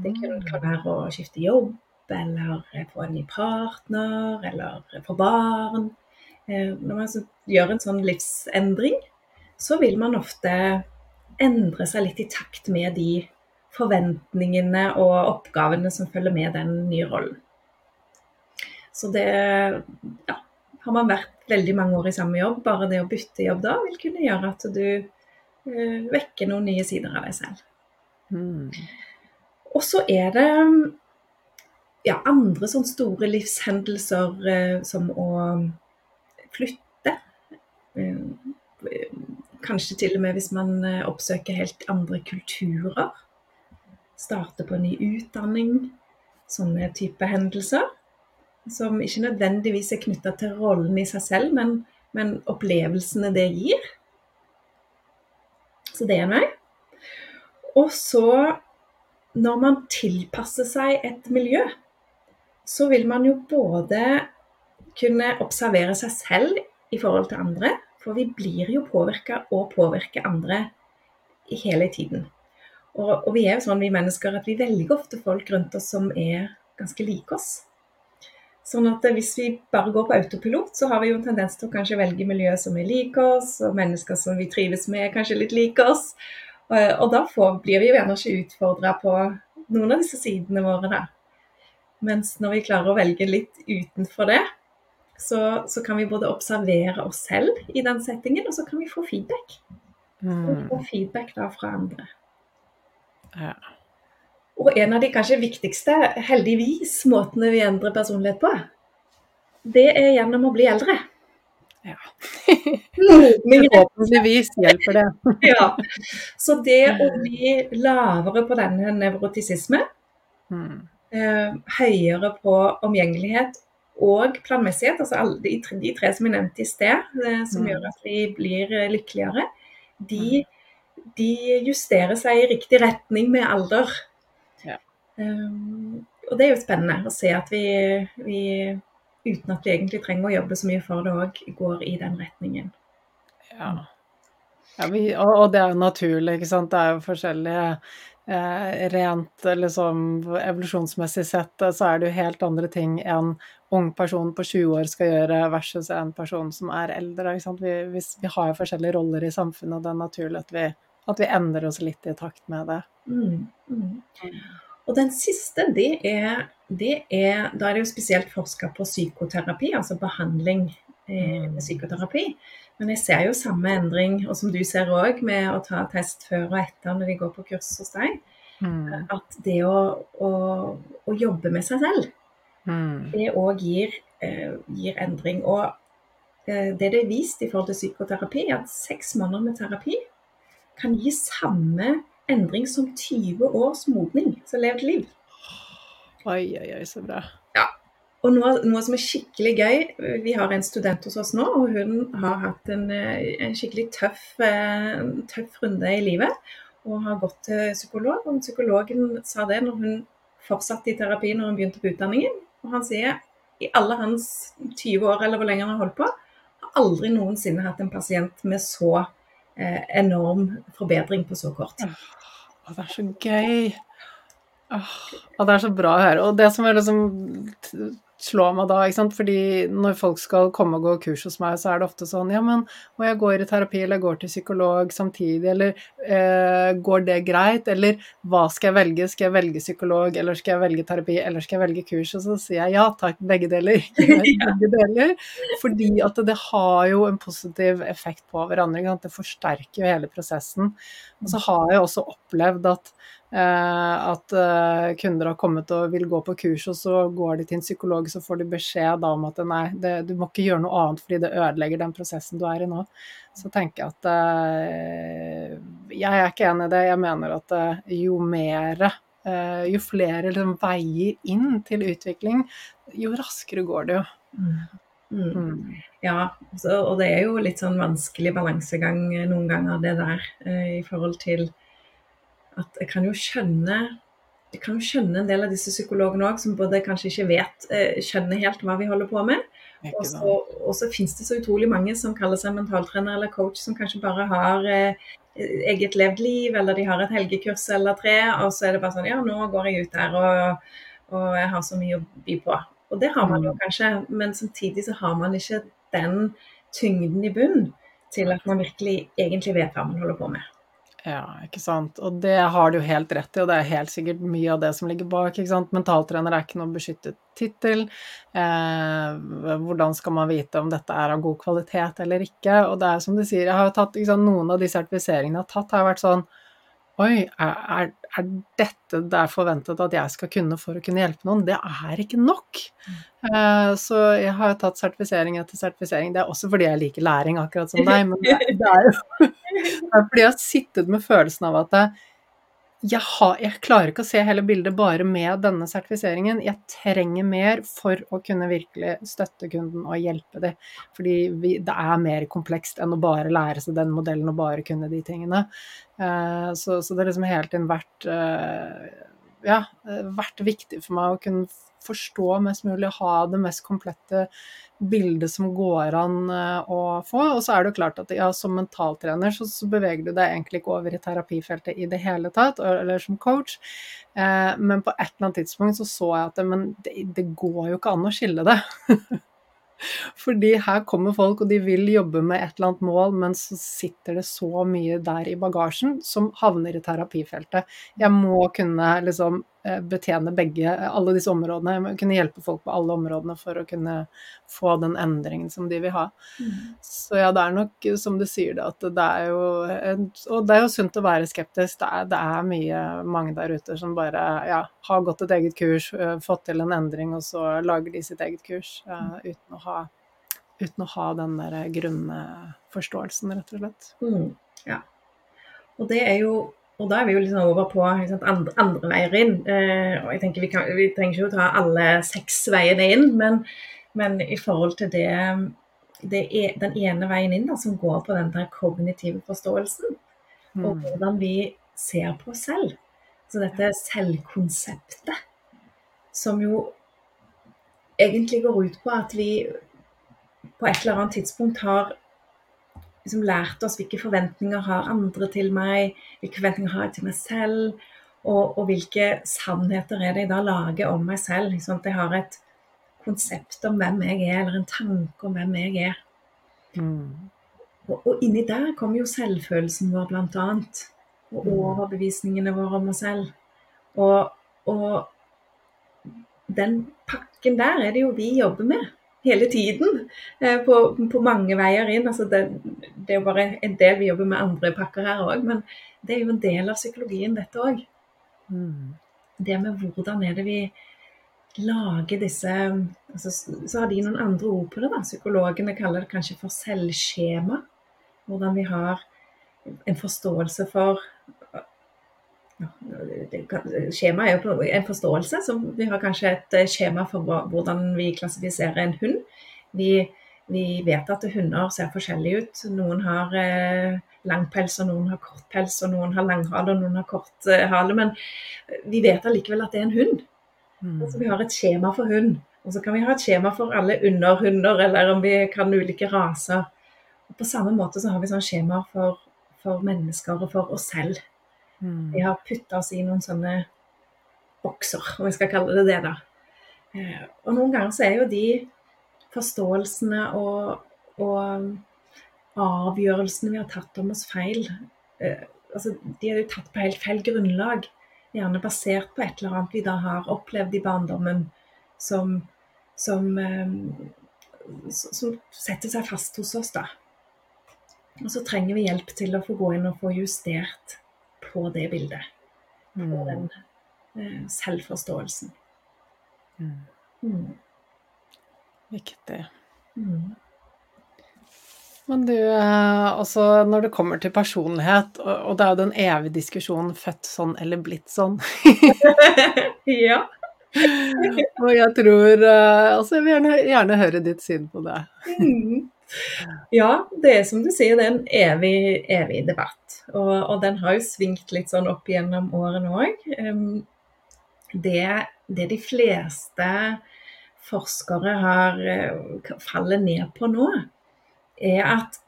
[SPEAKER 2] Det kan, mm. være å skifte jobb, eller få en ny partner, eller få barn. Eh, når man altså gjør en sånn livsendring, så vil man ofte endre seg litt i takt med de forventningene og oppgavene som følger med den nye rollen. Så det ja, har man vært veldig mange år i samme jobb, bare det å bytte jobb da vil kunne gjøre at du uh, vekker noen nye sider av deg selv. Mm. Og så er det ja, andre sånne store livshendelser uh, som å flytte. Uh, kanskje til og med hvis man oppsøker helt andre kulturer. Starte på en ny utdanning. Sånne type hendelser som ikke nødvendigvis er knytta til rollen i seg selv, men, men, opplevelsene det gir. Så det er en vei. Og så, når man tilpasser seg et miljø, så vil man jo både kunne observere seg selv i forhold til andre, for vi blir jo påvirka og påvirker andre hele tiden. Og, og vi er jo sånn, vi mennesker, at vi velger ofte folk rundt oss som er ganske like oss. Sånn at hvis vi bare går på autopilot, så har vi jo en tendens til å kanskje velge miljø som er like oss, og mennesker som vi trives med, kanskje litt like oss. Og da får, blir vi jo gjerne ikke utfordra på noen av disse sidene våre, da. Mens når vi klarer å velge litt utenfor det, så, så kan vi både observere oss selv i den settingen, og så kan vi få feedback. Mm. Og få feedback da fra andre. Ja. Og en av de kanskje viktigste, heldigvis, måtene vi endrer personlighet på, det er gjennom å bli eldre.
[SPEAKER 1] Ja. Forhåpentligvis hjelper det.
[SPEAKER 2] ja. Så det å bli lavere på denne nevrotisisme,
[SPEAKER 1] Mm.
[SPEAKER 2] eh, høyere på omgjengelighet og planmessighet, altså alle de, tre- de tre som jeg nevnte i sted, eh, som
[SPEAKER 1] Mm.
[SPEAKER 2] gjør at vi blir eh, lykkeligere, de, de justerer seg i riktig retning med alder.
[SPEAKER 1] Ja.
[SPEAKER 2] Um, og det er jo spennende å se at vi, vi uten at vi egentlig trenger å jobbe så mye for det òg, går i den retningen.
[SPEAKER 1] Ja. ja vi, og, og det er jo naturlig, ikke sant. Det er jo forskjellige eh, Rent liksom evolusjonsmessig sett så er det jo helt andre ting en ung person på 20 år skal gjøre versus en person som er eldre. Vi, vi, vi har jo forskjellige roller i samfunnet, og det er naturlig at vi, at vi endrer oss litt i takt med det.
[SPEAKER 2] Mm, mm. Og den siste, det er, det er Da er det jo spesielt forska på psykoterapi, altså behandling eh, med psykoterapi. Men jeg ser jo samme endring, og som du ser òg, med å ta test før og etter når de går på kurs hos deg.
[SPEAKER 1] Mm.
[SPEAKER 2] At det å, å, å jobbe med seg selv,
[SPEAKER 1] Mm.
[SPEAKER 2] det òg gir, eh, gir endring. Og eh, det det er vist i forhold til psykoterapi, er at seks måneder med terapi kan gi samme endring som 20 års modning, som levd liv.
[SPEAKER 1] Oi, oi, oi, så bra.
[SPEAKER 2] Og noe, noe som er skikkelig gøy Vi har en student hos oss nå, og hun har hatt en, eh, en skikkelig tøff, tøff runde i livet. Og har gått til psykolog. Og psykologen sa det når hun fortsatte i terapi når hun begynte på utdanningen. Og han sier i alle hans 20 år eller hvor lenge han har holdt på, har aldri noensinne hatt en pasient med så eh, enorm forbedring på så kort.
[SPEAKER 1] Å, det er så gøy. Åh, det er så bra å høre. Og det som er liksom slår meg da, ikke sant, fordi når folk skal komme og gå kurs hos meg, så er det ofte sånn Ja, men og jeg går i terapi, eller jeg går til psykolog samtidig, eller eh, går det greit? Eller hva skal jeg velge? Skal jeg velge psykolog, eller skal jeg velge terapi, eller skal jeg velge kurs? Og så sier jeg ja takk, begge deler. begge deler. Fordi at det har jo en positiv effekt på hverandre. Ikke sant? Det forsterker jo hele prosessen. Og så har jeg også opplevd at Eh, at eh, kunder har kommet og vil gå på kurs, og så går de til en psykolog, så får du beskjed da om at nei, det, du må ikke gjøre noe annet fordi det ødelegger den prosessen du er i nå. Så tenker jeg at eh, Jeg er ikke enig i det. Jeg mener at eh, jo mer eh, Jo flere liksom, veier inn til utvikling, jo raskere går det jo.
[SPEAKER 2] Mm. Mm.
[SPEAKER 1] Mm.
[SPEAKER 2] Ja, så, og det er jo litt sånn vanskelig balansegang eh, noen ganger, det der, eh, i forhold til at jeg kan jo skjønne jeg kan jo skjønne en del av disse psykologene òg, som både kanskje ikke vet, eh, skjønner helt hva vi holder på med. Og så, finnes det så utrolig mange som kaller seg mentaltrener eller coach, som kanskje bare har eh, eget levd liv, eller de har et helgekurs eller tre, og så er det bare sånn Ja, nå går jeg ut der, og, og jeg har så mye å by på. Og det har man jo kanskje, men samtidig så har man ikke den tyngden i bunn til at man virkelig egentlig vet hva man holder på med.
[SPEAKER 1] Ja, ikke sant. Og det har du jo helt rett i, og det er helt sikkert mye av det som ligger bak. ikke sant? Mentaltrener er ikke noe beskyttet tittel. Eh, hvordan skal man vite om dette er av god kvalitet eller ikke? Og det er som du sier, jeg har jo tatt sant, noen av de sertifiseringene jeg har tatt, har vært sånn Oi, er, er, dette det er forventet at jeg skal kunne for å kunne hjelpe noen? Det er ikke nok. Uh, så jeg har jo tatt sertifisering etter sertifisering. Det er også fordi jeg liker læring, akkurat som deg. Men det, det er jo fordi jeg har sittet med følelsen av at jeg, har, jeg klarer ikke å se hele bildet bare med denne sertifiseringen. Jeg trenger mer for å kunne virkelig støtte kunden og hjelpe dem. Fordi vi, det er mer komplekst enn å bare lære seg den modellen og bare kunne de tingene. Eh, så, så det er liksom helt inn vært eh, ja, eh, vært viktig for meg å kunne forstå mest mulig, ha det mest komplette bildet som går an eh, å få. Og så er det jo klart at ja, som mentaltrener så, så beveger du deg egentlig ikke over i terapifeltet i det hele tatt, eller som coach. Eh, men på et eller annet tidspunkt så så jeg at det, men det, det går jo ikke an å skille det. Fordi her kommer folk, og de vil jobbe med et eller annet mål, men så sitter det så mye der i bagasjen som havner i terapifeltet. Jeg må kunne liksom betjene begge, alle disse områdene. Jeg må kunne hjelpe folk på alle områdene for å kunne få den endringen som de vil ha. Så ja, det er nok som du sier det, at det er jo Og det er jo sunt å være skeptisk. Det er, det er mye mange der ute som bare ja, har gått et eget kurs, fått til en endring, og så lager de sitt eget kurs uh, uten å ha uten å ha den der grunnforståelsen, rett og slett.
[SPEAKER 2] Mm, ja. Og det er jo og da er vi jo liksom over på sant, andre, andre, veier inn. Eh, og jeg tenker vi, kan, vi, trenger ikke å ta alle seks veiene inn, men, men i forhold til det, det er, den ene veien inn da, som går på den der kognitive forståelsen, mm. og hvordan vi ser på oss selv. Så dette selvkonseptet, som jo egentlig går ut på at vi på et eller annet tidspunkt har liksom lært oss hvilke forventninger har andre til meg, hvilke forventninger har jeg til meg selv, og, og hvilke sannheter er det jeg da lager om meg selv. Sånn at jeg har et konsept om hvem jeg er, eller en tanke om hvem jeg er. Mm. Og, og, inni der kommer jo selvfølelsen vår, blant annet. Og mm. overbevisningene våre om oss selv. Og, og den pakken der er det jo vi jobber med hele tiden eh, på, på, mange veier inn. Altså det, det, er jo bare en del vi jobber med andre pakker her òg, men det er jo en del av psykologien, dette òg. Mm. Det med hvordan er det vi lager disse altså, Så har de noen andre ord på det. da, Psykologene kaller det kanskje for selvskjema. Hvordan vi har en forståelse for Skjema er jo en forståelse. så Vi har kanskje et eh, skjema for hvordan vi klassifiserer en hund. Vi, vi vet at hunder ser forskjellige ut. Noen har eh, lang pels, og noen har kort pels, og noen har langhale, og noen har kort eh, hale. Men vi vet allikevel at det er en hund. Mm. Altså, vi har et skjema for hund. Og så kan vi ha et skjema for alle underhunder, eller om vi kan ulike raser. Og på samme måte så har vi sånn skjema for, for mennesker og for oss selv. Mm. Vi har putta oss i noen sånne bokser, om vi skal kalle det det, da. Eh, og noen ganger så er jo de forståelsene og, og avgjørelsene vi har tatt om oss feil, eh, altså de er jo tatt på helt feil grunnlag. Gjerne basert på et eller annet vi da har opplevd i barndommen som, som, eh, som setter seg fast hos oss, da. Og så trenger vi hjelp til å få gå inn og få justert på det bildet. På mm. den eh, selvforståelsen. Mm.
[SPEAKER 1] Mm. Viktig. Mm. Men du, eh, altså når det kommer til personlighet, og det er jo den evige diskusjonen født sånn eller blitt sånn
[SPEAKER 2] Ja.
[SPEAKER 1] og jeg tror eh, Altså, jeg vil gjerne, gjerne høre ditt syn på det.
[SPEAKER 2] Ja, det er som du sier, det er en evig, evig debatt. Og, og, den har jo svingt litt sånn opp gjennom årene òg. Det, det, de fleste forskere har eh, faller ned på nå, er at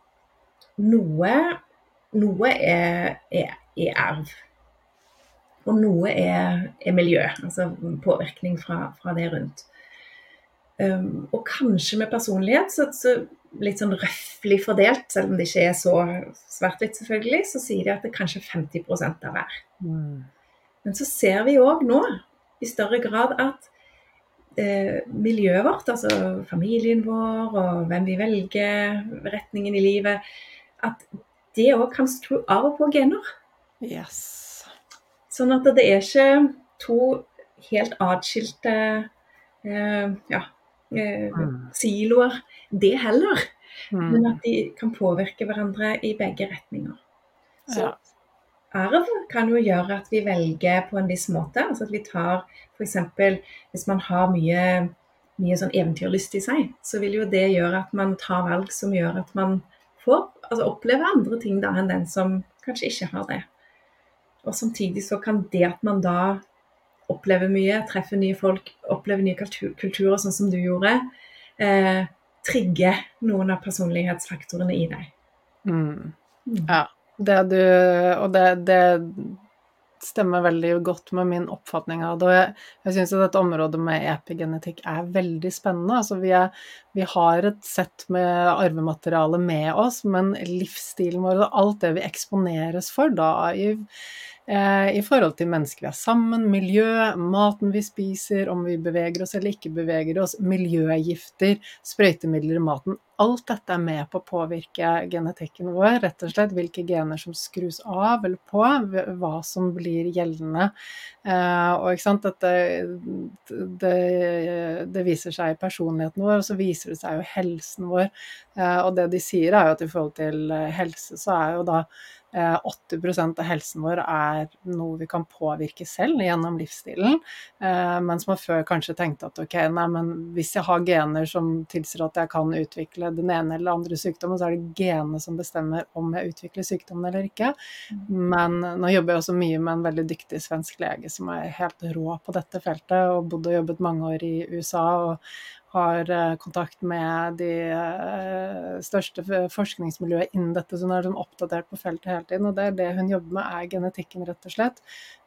[SPEAKER 2] noe, noe er, er, er, arv. Og noe er, er miljø, altså påvirkning fra, fra det rundt. Um, og kanskje med personlighet så, så litt sånn røftlig fordelt, selv om det ikke er så svart-hvitt, selvfølgelig, så sier de at det er kanskje 50 av hver. Mm. Men så ser vi òg nå i større grad at eh, miljøet vårt, altså familien vår og hvem vi velger, retningen i livet, at det òg kan skru av og på gener.
[SPEAKER 1] Yes.
[SPEAKER 2] Sånn at det er ikke to helt atskilte eh, ja, eh, mm. siloer det heller. Mm. Men at de kan påvirke hverandre i begge retninger. Så ja. arv kan jo gjøre at vi velger på en viss måte. Altså at vi tar f.eks. hvis man har mye, mye sånn eventyrlyst i seg, så vil jo det gjøre at man tar valg som gjør at man får altså opplever andre ting da enn den som kanskje ikke har det. Og samtidig så kan det at man da opplever mye, treffer nye folk, opplever nye kulturer, sånn som du gjorde, eh, trigge noen av personlighetsfaktorene i deg.
[SPEAKER 1] Mm. mm. Ja. Det du Og det, det, stemmer veldig godt med min oppfatning av det. Og jeg, jeg syns dette området med epigenetikk er veldig spennende. Altså vi, er, vi har et sett med arvemateriale med oss, men livsstilen vår og alt det vi eksponeres for da i Eh, i forhold til mennesker vi er sammen, miljø, maten vi spiser, om vi beveger oss eller ikke beveger oss, miljøgifter, sprøytemidler i maten. Alt dette er med på å påvirke genetikken vår. Rett og slett hvilke gener som skrus av eller på, hva som blir gjeldende. Eh, og dette det, det viser seg i personligheten vår, og så viser det seg jo helsen vår. Eh, og det de sier er jo at i forhold til helse, så er jo da 80 eh, av helsen vår er noe vi kan påvirke selv gjennom livsstilen. Eh, mens man før kanskje tenkte at ok, nei, men hvis jeg har gener som tilsier at jeg kan utvikle den ene eller andre sykdommen, så er det genene som bestemmer om jeg utvikler sykdommen eller ikke. Men nå jobber jeg også mye med en veldig dyktig svensk lege som er helt rå på dette feltet, og bodde og jobbet mange år i USA. og har eh, kontakt med de eh, største forskningsmiljøet innen dette, så hun er sånn oppdatert på feltet hele tiden. Og det er det hun jobber med, er genetikken, rett og slett.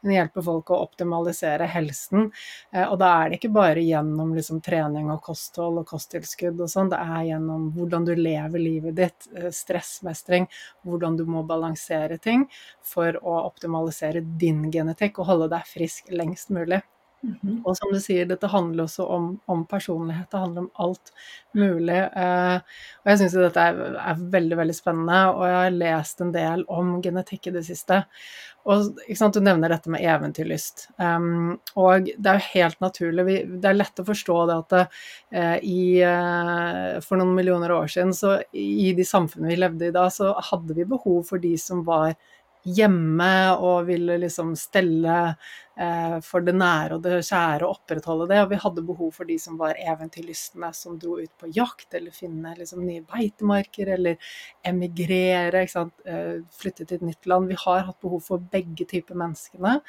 [SPEAKER 1] Hun hjelper folk å optimalisere helsen. Eh, og da er det ikke bare gjennom liksom, trening og kosthold og kosttilskudd og sånn, det er gjennom hvordan du lever livet ditt, stressmestring, hvordan du må balansere ting for å optimalisere din genetikk og holde deg frisk lengst mulig. Mm Og som du sier, dette handler også om, om, personlighet, det handler om alt mulig. Eh, og jeg syns dette er, er, veldig, veldig spennende, og jeg har lest en del om genetikk i det siste. Og Du nevner dette med eventyrlyst. Um, og det er jo helt naturlig. Vi, det er lett å forstå det at det, eh, i, eh, for noen millioner år siden, så i de samfunnene vi levde i da, så hadde vi behov for de som var hjemme og ville liksom stelle for det nære og det kjære og opprettholde det. Og vi hadde behov for de som var eventyrlystne, som dro ut på jakt eller finne liksom, nye beitemarker eller emigrere, eh, flytte til et nytt land. Vi har hatt behov for begge typer menneskene.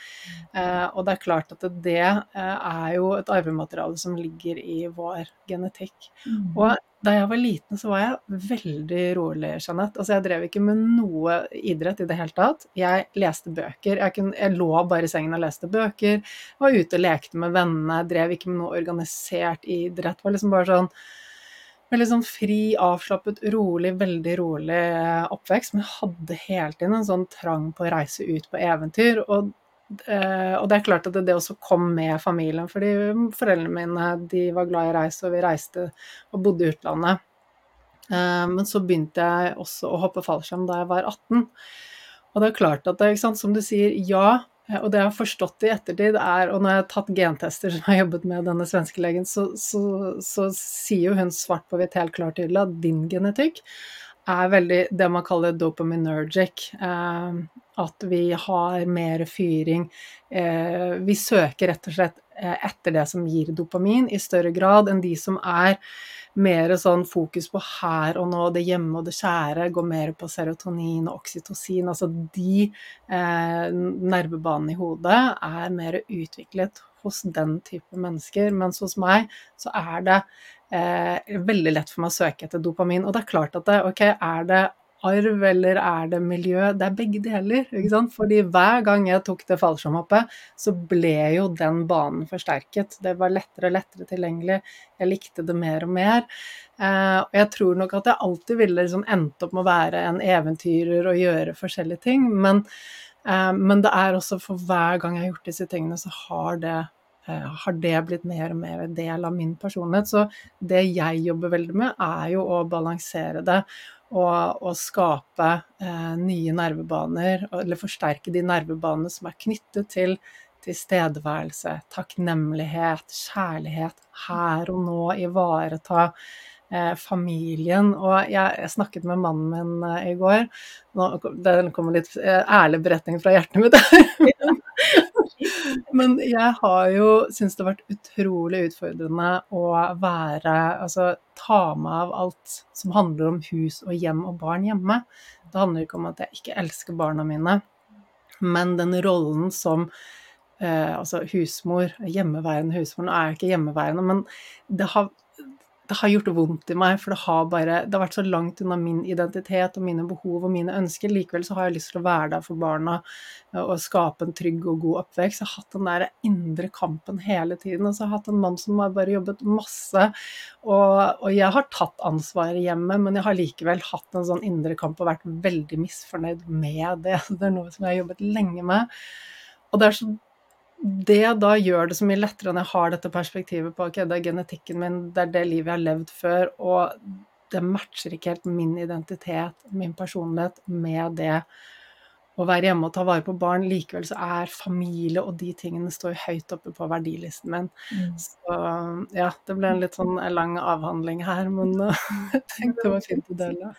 [SPEAKER 1] Eh, og det er klart at det eh, er jo et arvemateriale som ligger i vår genetikk. Mm. Og da jeg var liten, så var jeg veldig rolig, Jeanette. Altså, jeg drev ikke med noe idrett i det hele tatt. Jeg leste bøker. Jeg, kunne, jeg lå bare i sengen og leste bøker. Var ute og lekte med vennene. Drev ikke med noe organisert idrett. Var liksom bare sånn Veldig sånn fri, avslappet, rolig, veldig rolig oppvekst. Men jeg hadde hele tiden en sånn trang på å reise ut på eventyr. og Uh, og det er klart at det, det, også kom med familien, fordi foreldrene mine de var glad i å reise, og vi reiste og bodde i utlandet. Uh, men så begynte jeg også å hoppe fallskjerm da jeg var 18. Og det er klart at det, som du sier, ja. Eh, og det jeg har forstått i ettertid, er Og når jeg har tatt gentester som har jobbet med denne svenske legen, så, så, så sier jo hun svart på hvitt helt klart tydelig at din genetikk er veldig det man kaller dopaminergic. Eh, at vi har mer fyring. Eh, vi søker rett og slett etter det som gir dopamin, i større grad enn de som er mer sånn fokus på her og nå, det hjemme og det kjære, går mer på serotonin og oksytocin. Altså de eh, nervebanene i hodet er mer utviklet hos den type mennesker, mens hos meg så er det eh, veldig lett for meg å søke etter dopamin. Og det er klart at det, ok, er det arv eller er det miljø? Det er begge deler. ikke sant? Fordi hver gang jeg tok det fallskjermhoppet, så ble jo den banen forsterket. Det var lettere og lettere tilgjengelig. Jeg likte det mer og mer. Eh, og jeg tror nok at jeg alltid ville liksom endt opp med å være en eventyrer og gjøre forskjellige ting. Men, eh, men det er også for hver gang jeg har gjort disse tingene, så har det Eh, har det blitt mer og mer en del av min personlighet. Så det jeg jobber veldig med, er jo å balansere det og, og skape eh, nye nervebaner, eller forsterke de nervebanene som er knyttet til tilstedeværelse, takknemlighet, kjærlighet, her og nå, ivareta eh, familien. Og jeg, jeg, snakket med mannen min eh, i går. Nå, det kommer litt eh, ærlig beretning fra hjertet mitt. Men jeg har jo syntes det har vært utrolig utfordrende å være Altså ta meg av alt som handler om hus og hjem og barn hjemme. Det handler ikke om at jeg ikke elsker barna mine, men den rollen som eh, altså husmor, hjemmeværende husmor Nå er jeg ikke hjemmeværende, men det har det har gjort vondt i meg, for det har bare Det har vært så langt unna min identitet og mine behov og mine ønsker. Likevel så har jeg lyst til å være der for barna og skape en trygg og god oppvekst. Jeg har hatt den der indre kampen hele tiden. Og så har jeg hatt en mann som har bare jobbet masse. Og, og jeg har tatt ansvaret hjemme, men jeg har likevel hatt en sånn indre kamp og vært veldig misfornøyd med det. Det er noe som jeg har jobbet lenge med. Og det er så det da gjør det så mye lettere når jeg har dette perspektivet på ok, det er genetikken min, det er det livet jeg har levd før, og det matcher ikke helt min identitet, min personlighet, med det å være hjemme og ta vare på barn. Likevel så er familie og de tingene står høyt oppe på verdilisten min. Mm. Så ja, det ble en litt sånn lang avhandling her, men jeg tenkte det var fint å dele.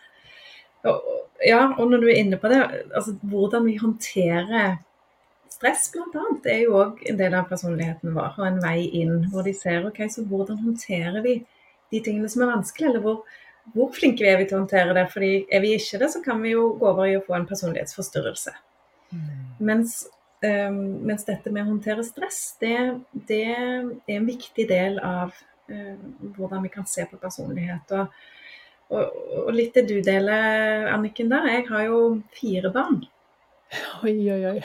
[SPEAKER 2] Ja, og når du er inne på det, altså hvordan vi håndterer stress bl.a. Er jo òg en del av personligheten vår, og en vei inn hvor de ser ok, så hvordan håndterer vi de tingene som er vanskelig, eller hvor, hvor flinke vi er vi til å håndtere det. fordi er vi ikke det, så kan vi jo gå over i å få en personlighetsforstyrrelse. Mm. Mens, um, mens, dette med å håndtere stress, det, det er en viktig del av uh, hvordan vi kan se på personlighet. Og, og, og litt det du deler, Anniken, der. Jeg har jo fire barn.
[SPEAKER 1] Oi, oi, oi.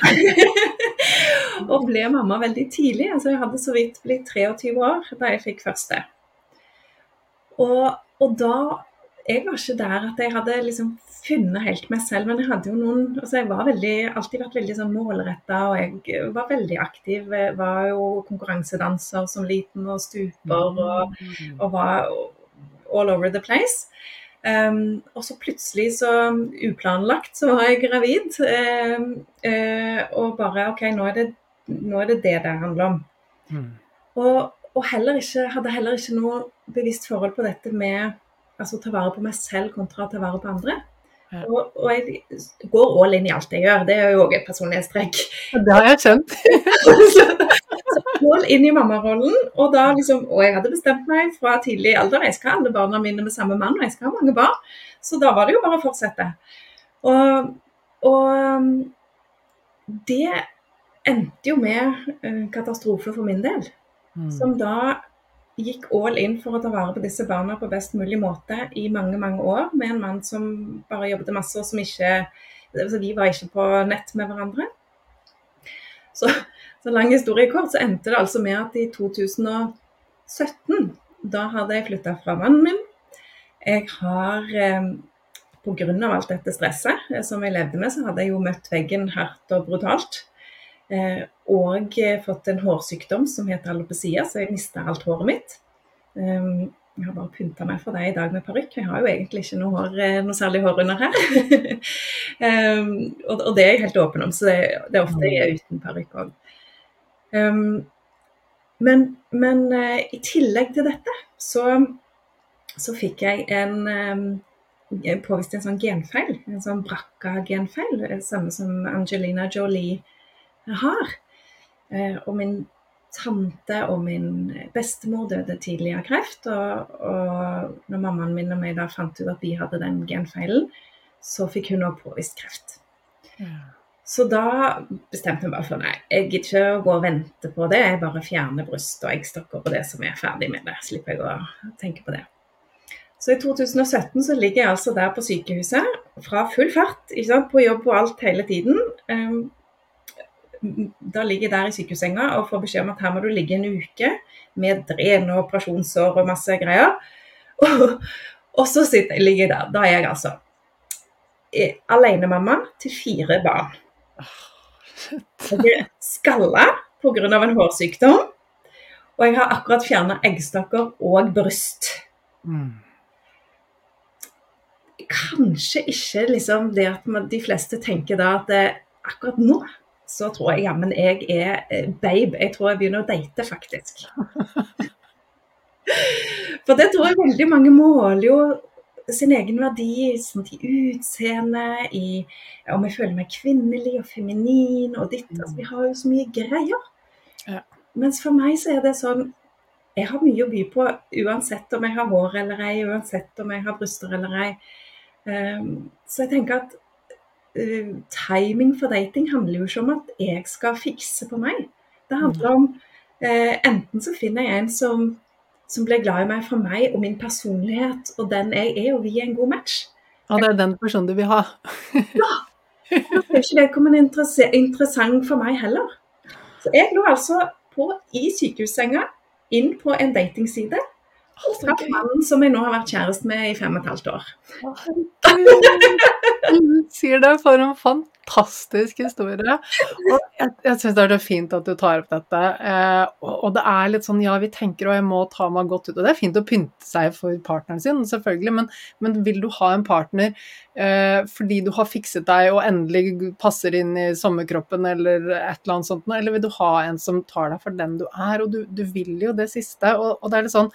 [SPEAKER 2] og ble mamma veldig tidlig. altså Jeg hadde så vidt blitt 23 år da jeg fikk første. Og, og da Jeg var ikke der at jeg hadde liksom funnet helt meg selv, men jeg hadde jo noen altså Jeg var veldig, alltid vært veldig sånn målretta, og jeg var veldig aktiv. Jeg var jo konkurransedanser som liten og stuper og, mm. og var all over the place. Um, og så plutselig, så uplanlagt, så var jeg gravid. Um, uh, og bare OK, nå er, det, nå er det det det handler om. Mm. Og, og heller ikke, hadde heller ikke noe bevisst forhold på dette med altså ta vare på meg selv kontra ta vare på andre. Ja. Og, og, jeg går all in i alt jeg gjør. Det er jo òg et personlighetstrekk.
[SPEAKER 1] Det har jeg skjønt.
[SPEAKER 2] all inn i mammarollen. Og, da liksom, og jeg hadde bestemt meg fra tidlig alder jeg skal ha alle barna mine med samme mann, og jeg skal ha mange barn. Så da var det jo bare å fortsette. Og, og um, det endte jo med uh, katastrofe for min del. Mm. Som da gikk all in for å ta vare på disse barna på best mulig måte i mange mange år, med en mann som bare jobbet masse, og som ikke altså Vi var ikke på nett med hverandre. Så så lang historie kort, så endte det altså med at i 2017, da hadde jeg flytta fra mannen min. Jeg har eh, Pga. alt dette stresset eh, som jeg levde med, så hadde jeg jo møtt veggen hardt og brutalt. Eh, og fått en hårsykdom som heter alopecia, så jeg mista alt håret mitt. Eh, jeg har bare pynta meg for det i dag med parykk. Jeg har jo egentlig ikke noe, hår, eh, noe særlig hår under her. um, og, og, det er jeg helt åpen om, så det, det er ofte jeg er uten parykk òg. Men, men uh, i tillegg til dette så, så fikk jeg en um, påvist en sånn genfeil, en sånn Bracca-genfeil, samme som Angelina Jolie har. Uh, og min tante og min bestemor døde tidlig av kreft. Og, og når mammaen min og meg da fant ut at de hadde den genfeilen, så fikk hun òg påvist kreft. Ja. Så da bestemte jeg meg for nei, jeg gidder ikke å gå og vente på det. Jeg bare fjerner bryst og eggstokker på det som er ferdig med det. Slipper jeg å tenke på det. Så i 2017 så ligger jeg altså der på sykehuset fra full fart, på jobb og alt hele tiden. Ehm, da ligger jeg der i sykehussenga og får beskjed om at her må du ligge en uke med dren og operasjonsår og masse greier. Og, og så ligger jeg der. Da er jeg altså alenemamma til fire barn. Jeg er skalla pga. en hårsykdom. Og jeg har akkurat fjerna eggstokker og bryst. Mm. Kanskje ikke liksom det at de fleste tenker da at det, akkurat nå så tror jeg jammen jeg er eh, babe. Jeg tror jeg begynner å date, faktisk. For det tror jeg veldig mange måler jo sin egen verdi sånn, i utseende, i om jeg føler meg kvinnelig og feminin og ditt. Altså, vi har jo så mye greier. Ja. Mens for meg så er det sånn Jeg har mye å by på uansett om jeg har hår eller ei, uansett om jeg har bryster eller ei. Um, så jeg tenker at uh, timing for dating handler jo ikke om at jeg skal fikse på meg. Det handler om uh, enten så finner jeg en som som ble glad i meg for meg og min personlighet og den jeg er, og vi er en god match.
[SPEAKER 1] Og det er den personen du vil ha?
[SPEAKER 2] ja! Det er ikke vedkommende interessant for meg heller. Så jeg lå altså på i sykehussenga inn på en datingside og traff mannen som jeg nå har vært kjæreste med i fem og et halvt år.
[SPEAKER 1] Du sier det for en fantastisk historie. Og jeg, jeg syns det er så fint at du tar opp dette. Eh, og, og, det er litt sånn ja, vi tenker og jeg må ta meg godt ut. Og det er fint å pynte seg for partneren sin, selvfølgelig, men, men vil du ha en partner eh, fordi du har fikset deg og endelig passer inn i sommerkroppen eller et eller annet sånt, eller vil du ha en som tar deg for den du er? Og du, du vil jo det siste. Og, og det er litt sånn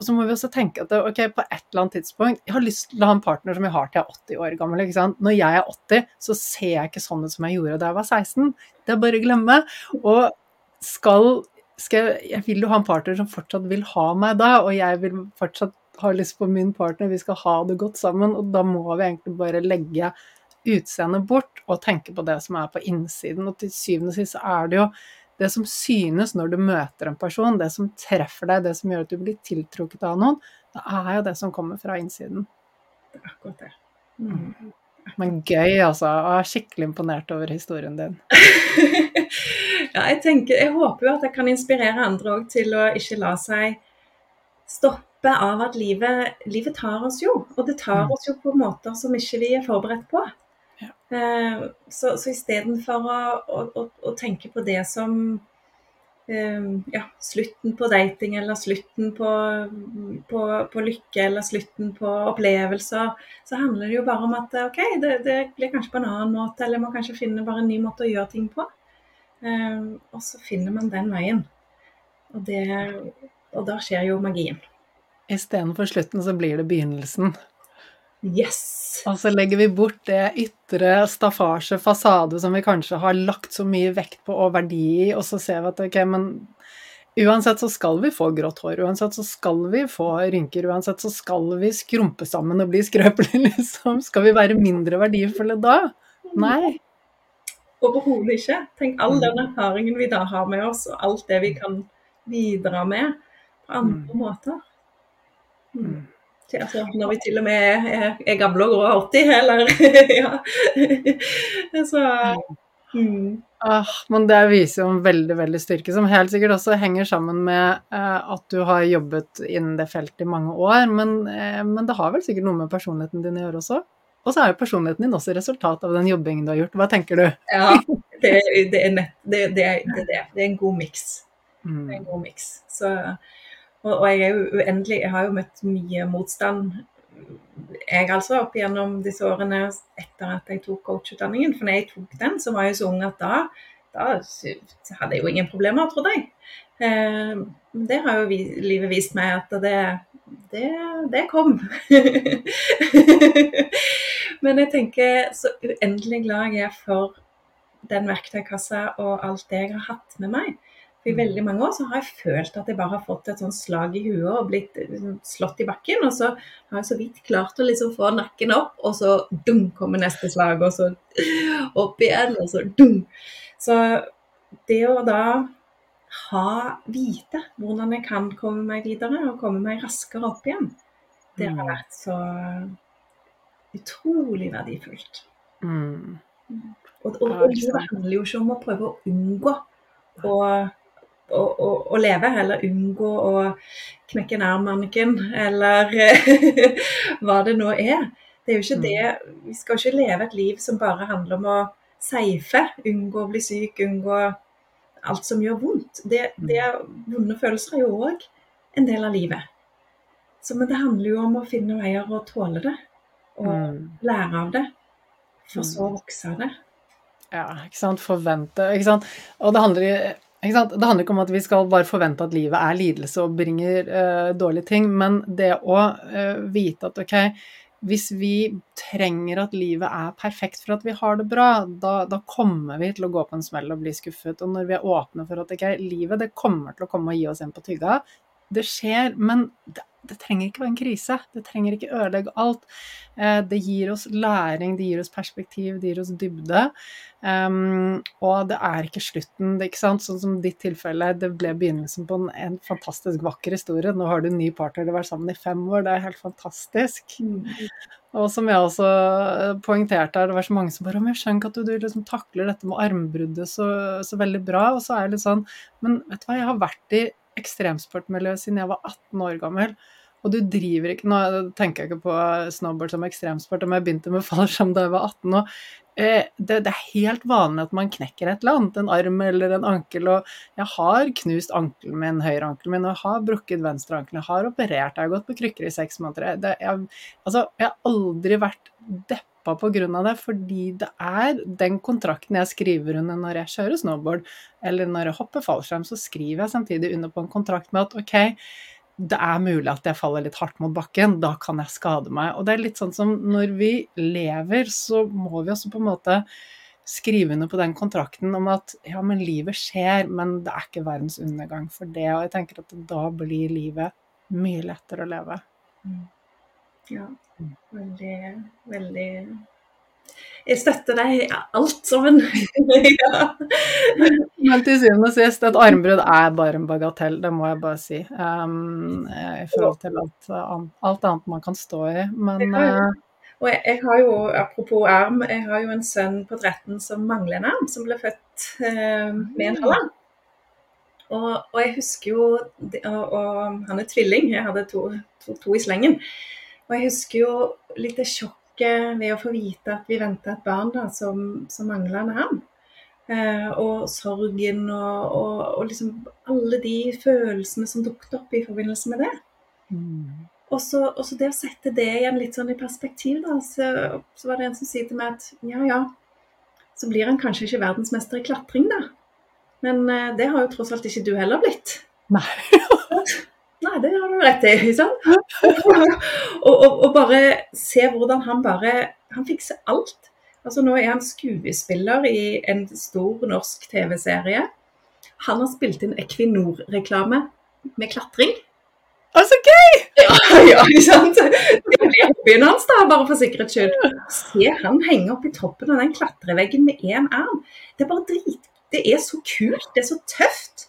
[SPEAKER 1] og så må vi også tenke at ok, på et eller annet tidspunkt Jeg har lyst til å ha en partner som jeg har til jeg er 80 år gammel. ikke sant? Når jeg er 80, så ser jeg ikke sånn ut som jeg gjorde da jeg var 16. Det er bare å glemme. Og skal, skal jeg, vil jo ha en partner som fortsatt vil ha meg da, og jeg vil fortsatt ha lyst på min partner, vi skal ha det godt sammen, og da må vi egentlig bare legge utseendet bort og tenke på det som er på innsiden. Og til syvende og sist er det jo det som synes når du møter en person, det som treffer deg, det som gjør at du blir tiltrukket av noen, det er jo det som kommer fra innsiden.
[SPEAKER 2] Det er akkurat det. Mm.
[SPEAKER 1] Men gøy, altså. Jeg er skikkelig imponert over historien din.
[SPEAKER 2] ja, jeg tenker, jeg håper jo at jeg kan inspirere andre òg til å ikke la seg stoppe av at livet, livet tar oss jo. Og det tar mm. oss jo på måter som ikke vi er forberedt på. Eh, så, så istedenfor å, å, å, tenke på det som eh, ja, slutten på dating eller slutten på, på, på, lykke eller slutten på opplevelser, så handler det jo bare om at OK, det, det, blir kanskje på en annen måte, eller må kanskje finne bare en ny måte å gjøre ting på. Eh, og så finner man den veien. Og, det, og da skjer jo magien.
[SPEAKER 1] Istedenfor slutten så blir det begynnelsen.
[SPEAKER 2] Yes!
[SPEAKER 1] Og så legger vi bort det ytre staffasje, fasade, som vi kanskje har lagt så mye vekt på og verdi i, og så ser vi at ok, men uansett så skal vi få grått hår, uansett så skal vi få rynker, uansett så skal vi skrumpe sammen og bli skrøpelige, liksom. Skal vi være mindre verdifulle da? Nei.
[SPEAKER 2] Overhodet ikke. Tenk all den erfaringen vi da har med oss, og alt det vi kan bidra med på andre mm. måter. Mm altså, når vi til og med er, er gamle og grå 80, eller ja. Så
[SPEAKER 1] mm. ah, Men det viser jo en veldig, veldig styrke, som helt sikkert også henger sammen med eh, at du har jobbet innen det feltet i mange år, men, eh, men, det har vel sikkert noe med personligheten din å gjøre også? Og så er jo personligheten din også resultat av den jobbingen du har gjort. Hva tenker du?
[SPEAKER 2] Ja, det, det er, nett, det, det, det, det, er en god miks. Mm. Er en god miks. Så og, og, jeg er jo uendelig Jeg har jo møtt mye motstand, jeg altså, opp gjennom disse årene etter at jeg tok coachutdanningen. For når jeg tok den, så var jeg så ung at da, da hadde jeg jo ingen problemer, trodde jeg. Eh, det har jo vi, livet vist meg at det, det, det kom. Men jeg tenker så uendelig glad jeg er for den verktøykassa og alt det jeg har hatt med meg. For I veldig mange år så har jeg følt at jeg bare har fått et sånn slag i huet og blitt liksom, slått i bakken. Og så har jeg så vidt klart å liksom få nakken opp, og så dum, kommer neste slag. Og så opp igjen, og så dum. Så det å da ha vite hvordan jeg kan komme meg videre og komme meg raskere opp igjen, det har mm. vært så utrolig verdifullt. Mm. Og, og, og det handler jo ikke om å prøve å unngå å å, å, å, leve, eller unngå å knekke nærmanken, eller hva det nå er. Det er jo ikke mm. det. Vi skal ikke leve et liv som bare handler om å safe, unngå å bli syk, unngå alt som gjør vondt. Det, det er, vonde følelser er jo òg en del av livet. Så, men det handler jo om å finne veier å tåle det, og mm. lære av det, for så å vokse av det.
[SPEAKER 1] Ja, ikke sant. Forvente. Ikke sant. Og det handler det handler ikke om at vi skal bare forvente at livet er lidelse og bringer uh, dårlige ting, men det å uh, vite at ok, hvis vi trenger at livet er perfekt for at vi har det bra, da, da, kommer vi til å gå på en smell og bli skuffet. Og når vi er åpne for at ok, livet det kommer til å komme og gi oss en på tygga, det skjer, men det det trenger ikke være en krise. Det trenger ikke ødelegge alt. Eh, det gir oss læring, det gir oss perspektiv, det gir oss dybde. Um, og det er ikke slutten, det, ikke sant? sånn som ditt tilfelle. Det ble begynnelsen på en, en, fantastisk vakker historie. Nå har du en ny partner, du har vært sammen i fem år, det er helt fantastisk. Mm. Og som jeg også eh, poengterte her, det var så mange som bare om jeg skjønner ikke at du, du liksom takler dette med armbruddet så, så, veldig bra. Og så er det litt sånn Men vet du hva, jeg har vært i ekstremsportmiljøet siden jeg var 18 år gammel. og du driver ikke Nå tenker jeg ikke på snowboard som ekstremsport, om jeg begynte med fallskjerm da jeg var 18 og eh, det, det, er helt vanlig at man knekker et eller annet, en arm eller en ankel. Og jeg har knust ankelen min, høyre ankelen min, og jeg har brukket venstre ankel. Jeg har operert, jeg har gått på krykker i seks måneder. Det, jeg, altså, jeg har aldri vært deppa grunn av det, fordi det er den kontrakten jeg skriver under når jeg kjører snowboard, eller når jeg hopper fallskjerm, så skriver jeg samtidig under på en kontrakt med at OK, det er mulig at jeg faller litt hardt mot bakken, da kan jeg skade meg. Og det er litt sånn som når vi lever, så må vi også på en måte skrive under på den kontrakten om at ja, men livet skjer, men det er ikke verdens undergang for det. Og jeg tenker at da blir livet mye lettere å leve.
[SPEAKER 2] Mm. Ja. Veldig, veldig jeg støtter deg i alt sammen. ja.
[SPEAKER 1] Men til syvende og sist, et armbrudd er bare en bagatell, det må jeg bare si. Um, I forhold til alt, alt, annet man kan stå i. Men uh,
[SPEAKER 2] og jeg, jeg, har jo, apropos arm, jeg har jo en sønn på 13 som mangler en arm, som ble født eh, med en halv arm. Og, og, jeg husker jo og, og, han er tvilling, jeg hadde to, to, to i slengen. Og jeg husker jo litt det sjokket ved å få vite at vi venta et barn da, som, som mangla arm. Eh, og sorgen og, og, og, liksom alle de følelsene som dukket opp i forbindelse med det. Mm. Og, så, det å sette det igjen litt sånn i perspektiv, da, så, så, var det en som sier til meg at ja ja, så blir han kanskje ikke verdensmester i klatring, da. Men eh, det har jo tross alt ikke du heller blitt.
[SPEAKER 1] Nei.
[SPEAKER 2] Nei, det har du rett i. ikke og, og, og, bare se hvordan han bare Han fikser alt. Altså Nå er han skuespiller i en stor norsk TV-serie. Han har spilt inn Equinor-reklame med klatring.
[SPEAKER 1] Å, så gøy!
[SPEAKER 2] Ja, ja, ikke sant? Det blir hobbyen hans, da, bare for sikkerhets skyld. Se han henge opp i toppen av den klatreveggen med én arm. Det er bare drit. Det er så kult. Det er så tøft.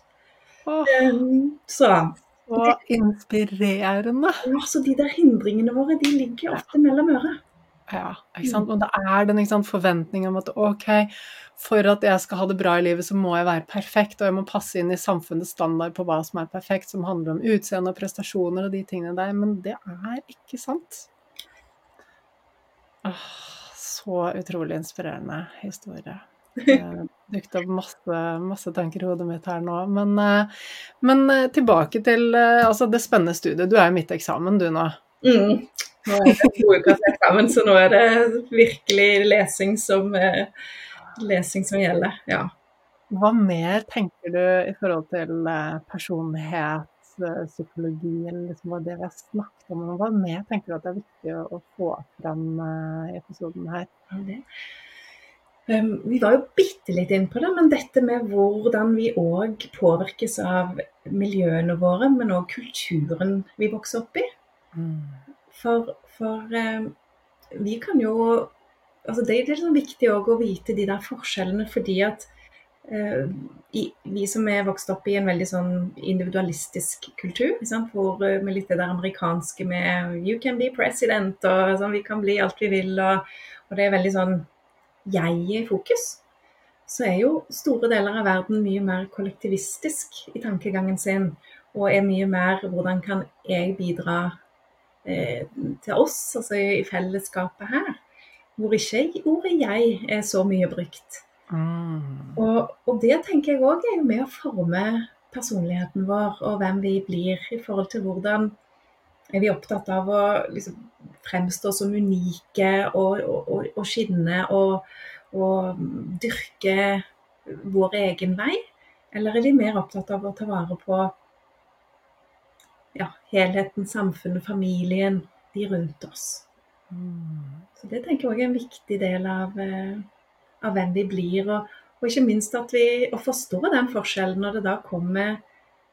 [SPEAKER 2] Oh. Um, så
[SPEAKER 1] så inspirerende.
[SPEAKER 2] Ja, så de der hindringene våre, de ligger ofte mellom øra.
[SPEAKER 1] Ja, ikke sant. Og det er den sant, forventningen om at ok, for at jeg skal ha det bra i livet, så må jeg være perfekt, og jeg må passe inn i samfunnets standard på hva som er perfekt, som handler om utseende og prestasjoner og de tingene der. Men det er ikke sant. Åh, så utrolig inspirerende historie. Det dukket opp masse, masse, tanker i hodet mitt her nå. Men, eh, men eh, tilbake til eh, altså det spennende studiet. Du er jo midt i eksamen du nå.
[SPEAKER 2] Mm. Nå er det to ukers eksamen, så nå er det virkelig lesing som, lesing som gjelder. Ja.
[SPEAKER 1] Hva mer tenker du i forhold til personlighet, psykologi, eller liksom det vi har snakket om? Hva mer tenker du at det er viktig å, å få frem i episoden her?
[SPEAKER 2] Det. Um, vi var jo bitte litt inn på det, men dette med hvordan vi òg påvirkes av miljøene våre, men òg kulturen vi vokser opp i. Mm. For, for um, vi kan jo altså Det er litt sånn viktig å vite de der forskjellene, fordi at uh, i, vi som er vokst opp i en veldig sånn individualistisk kultur, hvor uh, med litt det der amerikanske med 'you can be president', og sånn, vi kan bli alt vi vil, og, og det er veldig sånn jeg i fokus, så er jo store deler av verden mye mer kollektivistisk i tankegangen sin. Og er mye mer hvordan kan jeg bidra eh, til oss, altså i fellesskapet her. Hvor ikke ordet jeg er så mye brukt. Mm. Og, og, det tenker jeg òg er med å forme personligheten vår og hvem vi blir, i forhold til hvordan er vi opptatt av å liksom, fremstå som unike og, og, og skinne og, og, dyrke vår egen vei? Eller er vi mer opptatt av å ta vare på ja, helheten, samfunnet, familien, de rundt oss? Mm. Så Det tenker jeg òg er en viktig del av, eh, av hvem vi blir. Og, og, ikke minst at vi forstår den forskjellen når det da kommer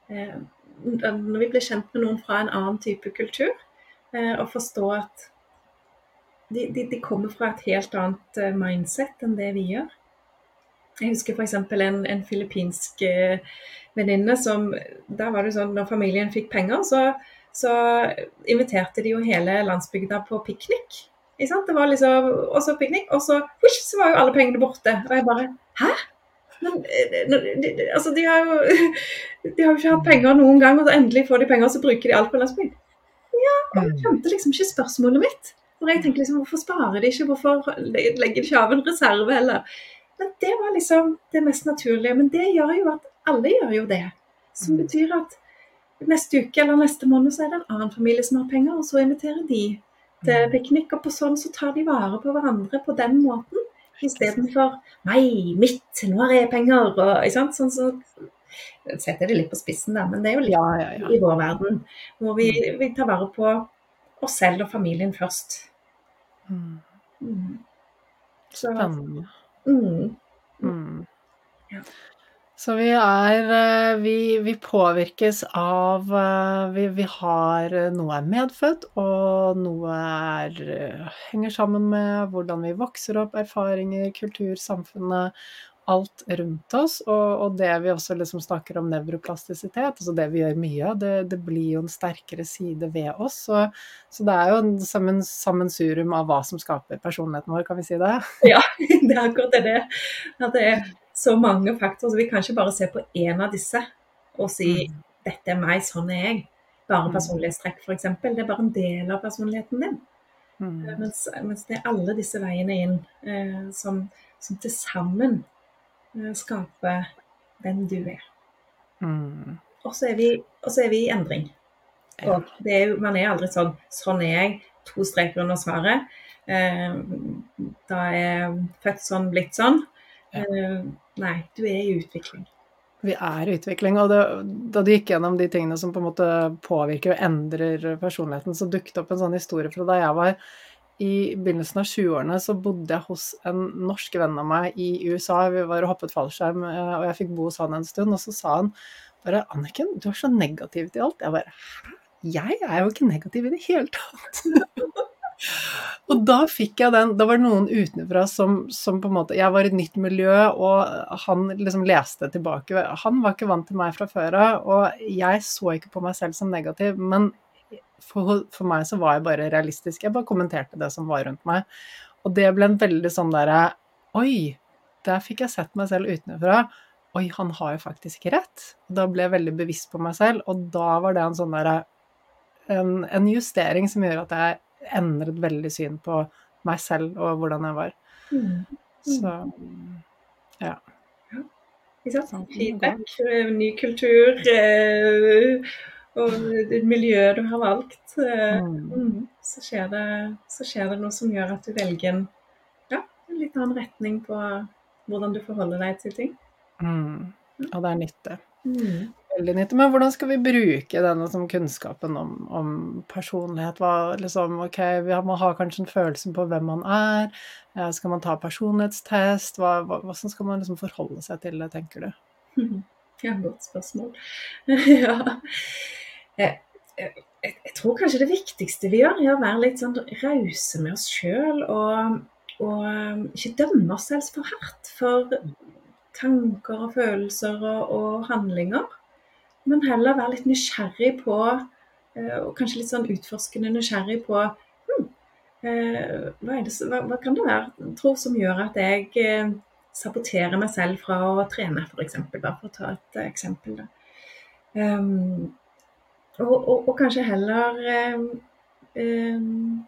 [SPEAKER 2] eh, Når vi blir kjent med noen fra en annen type kultur og eh, forstå at de, de, de, kommer fra et helt annet eh, mindset enn det vi gjør. Jeg husker f.eks. en, en filippinsk eh, venninne som Der var det sånn når familien fikk penger, så, så inviterte de jo hele landsbygda på piknik. Det var liksom, Og så piknik, og så, husk, så var jo alle pengene borte. Og jeg bare Hæ? Men, altså, de har jo de har ikke hatt penger noen gang, og så endelig får de penger, og så bruker de alt på landsbygd. Ja, og jeg skjønte liksom ikke spørsmålet mitt. For jeg tenkte liksom, Hvorfor sparer de ikke, hvorfor legger de ikke av en reserve? eller... Men det var liksom det mest naturlige. Men det gjør jo at alle gjør jo det. Som
[SPEAKER 1] Mm.
[SPEAKER 2] betyr at neste uke eller neste måned så er det en annen familie som har penger, og så inviterer de til piknik. Og på sånn så tar de vare på hverandre på den måten. Istedenfor 'nei, mitt, nå har jeg penger', og ikke sant. Sånn så setter det litt på spissen, da, men det er jo litt
[SPEAKER 1] Ja, ja, ja.
[SPEAKER 2] i vår verden. Hvor vi, vi tar vare på oss selv og familien først.
[SPEAKER 1] Mm.
[SPEAKER 2] Mm. Så, mm,
[SPEAKER 1] Mm.
[SPEAKER 2] Ja.
[SPEAKER 1] Så vi er eh, Vi, vi påvirkes av eh, vi, vi har eh, Noe er medfødt, og noe er, henger sammen med hvordan vi vokser opp, erfaringer, kultur, samfunnet. Alt rundt oss. Og, og det vi også liksom snakker om nevroplastisitet, altså det vi gjør mye av, det, det blir jo en sterkere side ved oss. Så, så det er jo en sammen, sammensurium av hva som skaper personligheten vår, kan vi si det?
[SPEAKER 2] ja, det er akkurat det. det. At det er så mange faktorer, så vi kan ikke bare se på én av disse og si
[SPEAKER 1] Mm.
[SPEAKER 2] 'dette er meg, sånn er jeg'. Bare
[SPEAKER 1] Mm.
[SPEAKER 2] personlighetstrekk, f.eks. Det er bare en del av personligheten din.
[SPEAKER 1] Mm.
[SPEAKER 2] Mens, mens det er alle disse veiene inn eh, som, som til sammen eh, den hvem du er.
[SPEAKER 1] Mm.
[SPEAKER 2] Og så er, vi- er vi i endring. Og det er, man er aldri sånn 'sånn er jeg', to streker under svaret. Eh, da er jeg født sånn, blitt sånn. Eh, nei, du er i utvikling.
[SPEAKER 1] Vi er i utvikling, og det, da du gikk gjennom de tingene som på en måte påvirker og endrer personligheten, så dukket opp en sånn historie fra da jeg var i begynnelsen av 20-årene, så bodde jeg hos en norsk venn av meg i USA. Vi var og hoppet fallskjerm, eh, og jeg fikk bo hos han en stund. Og så sa han bare 'Anniken, du er så negativ til alt'. Jeg bare 'hæ? Jeg er jo ikke negativ i det hele tatt'. Og da fikk jeg den Da var det noen utenfra som, som på en måte Jeg var i et nytt miljø, og han liksom leste tilbake. Han var ikke vant til meg fra før av, og jeg så ikke på meg selv som negativ. Men for, for meg så var jeg bare realistisk. Jeg bare kommenterte det som var rundt meg. Og det ble en veldig sånn derre Oi! Der fikk jeg sett meg selv utenfra. Oi, han har jo faktisk rett. Da ble jeg veldig bevisst på meg selv, og da var det en sånn derre en, en justering som gjør at jeg endret veldig syn på meg selv og hvordan jeg var.
[SPEAKER 2] Mm.
[SPEAKER 1] Så ja.
[SPEAKER 2] Ikke sant? Feedback, eh, ny kultur eh, og det miljøet du har valgt. eh,
[SPEAKER 1] Mm.
[SPEAKER 2] mm, så, skjer det, så skjer det noe som gjør at du velger en, ja, en litt annen retning på hvordan du forholder deg til ting.
[SPEAKER 1] Mm. Og det er nytte.
[SPEAKER 2] Mm.
[SPEAKER 1] Veldig nytte. Men hvordan skal vi bruke denne som kunnskapen om, om personlighet? Hva, liksom, ok, vi har, Man har kanskje en følelse på hvem man er. Skal man ta personlighetstest? Hva, hva, hvordan skal man liksom forholde seg til det, tenker du?
[SPEAKER 2] Ja, godt spørsmål. ja. Jeg, jeg, jeg tror kanskje det viktigste vi gjør, er å være litt sånn rause med oss sjøl. Og, og um, ikke dømme oss selv for hardt for tanker og følelser og, og handlinger. Men heller være litt nysgjerrig på, eh, og kanskje litt sånn utforskende nysgjerrig på hm, hva, det, hva, hva kan det være tro som gjør at jeg eh, sabotere meg selv fra å trene, f.eks. Bare for å ta et eh, eksempel. Um, og, og, og kanskje heller um, um,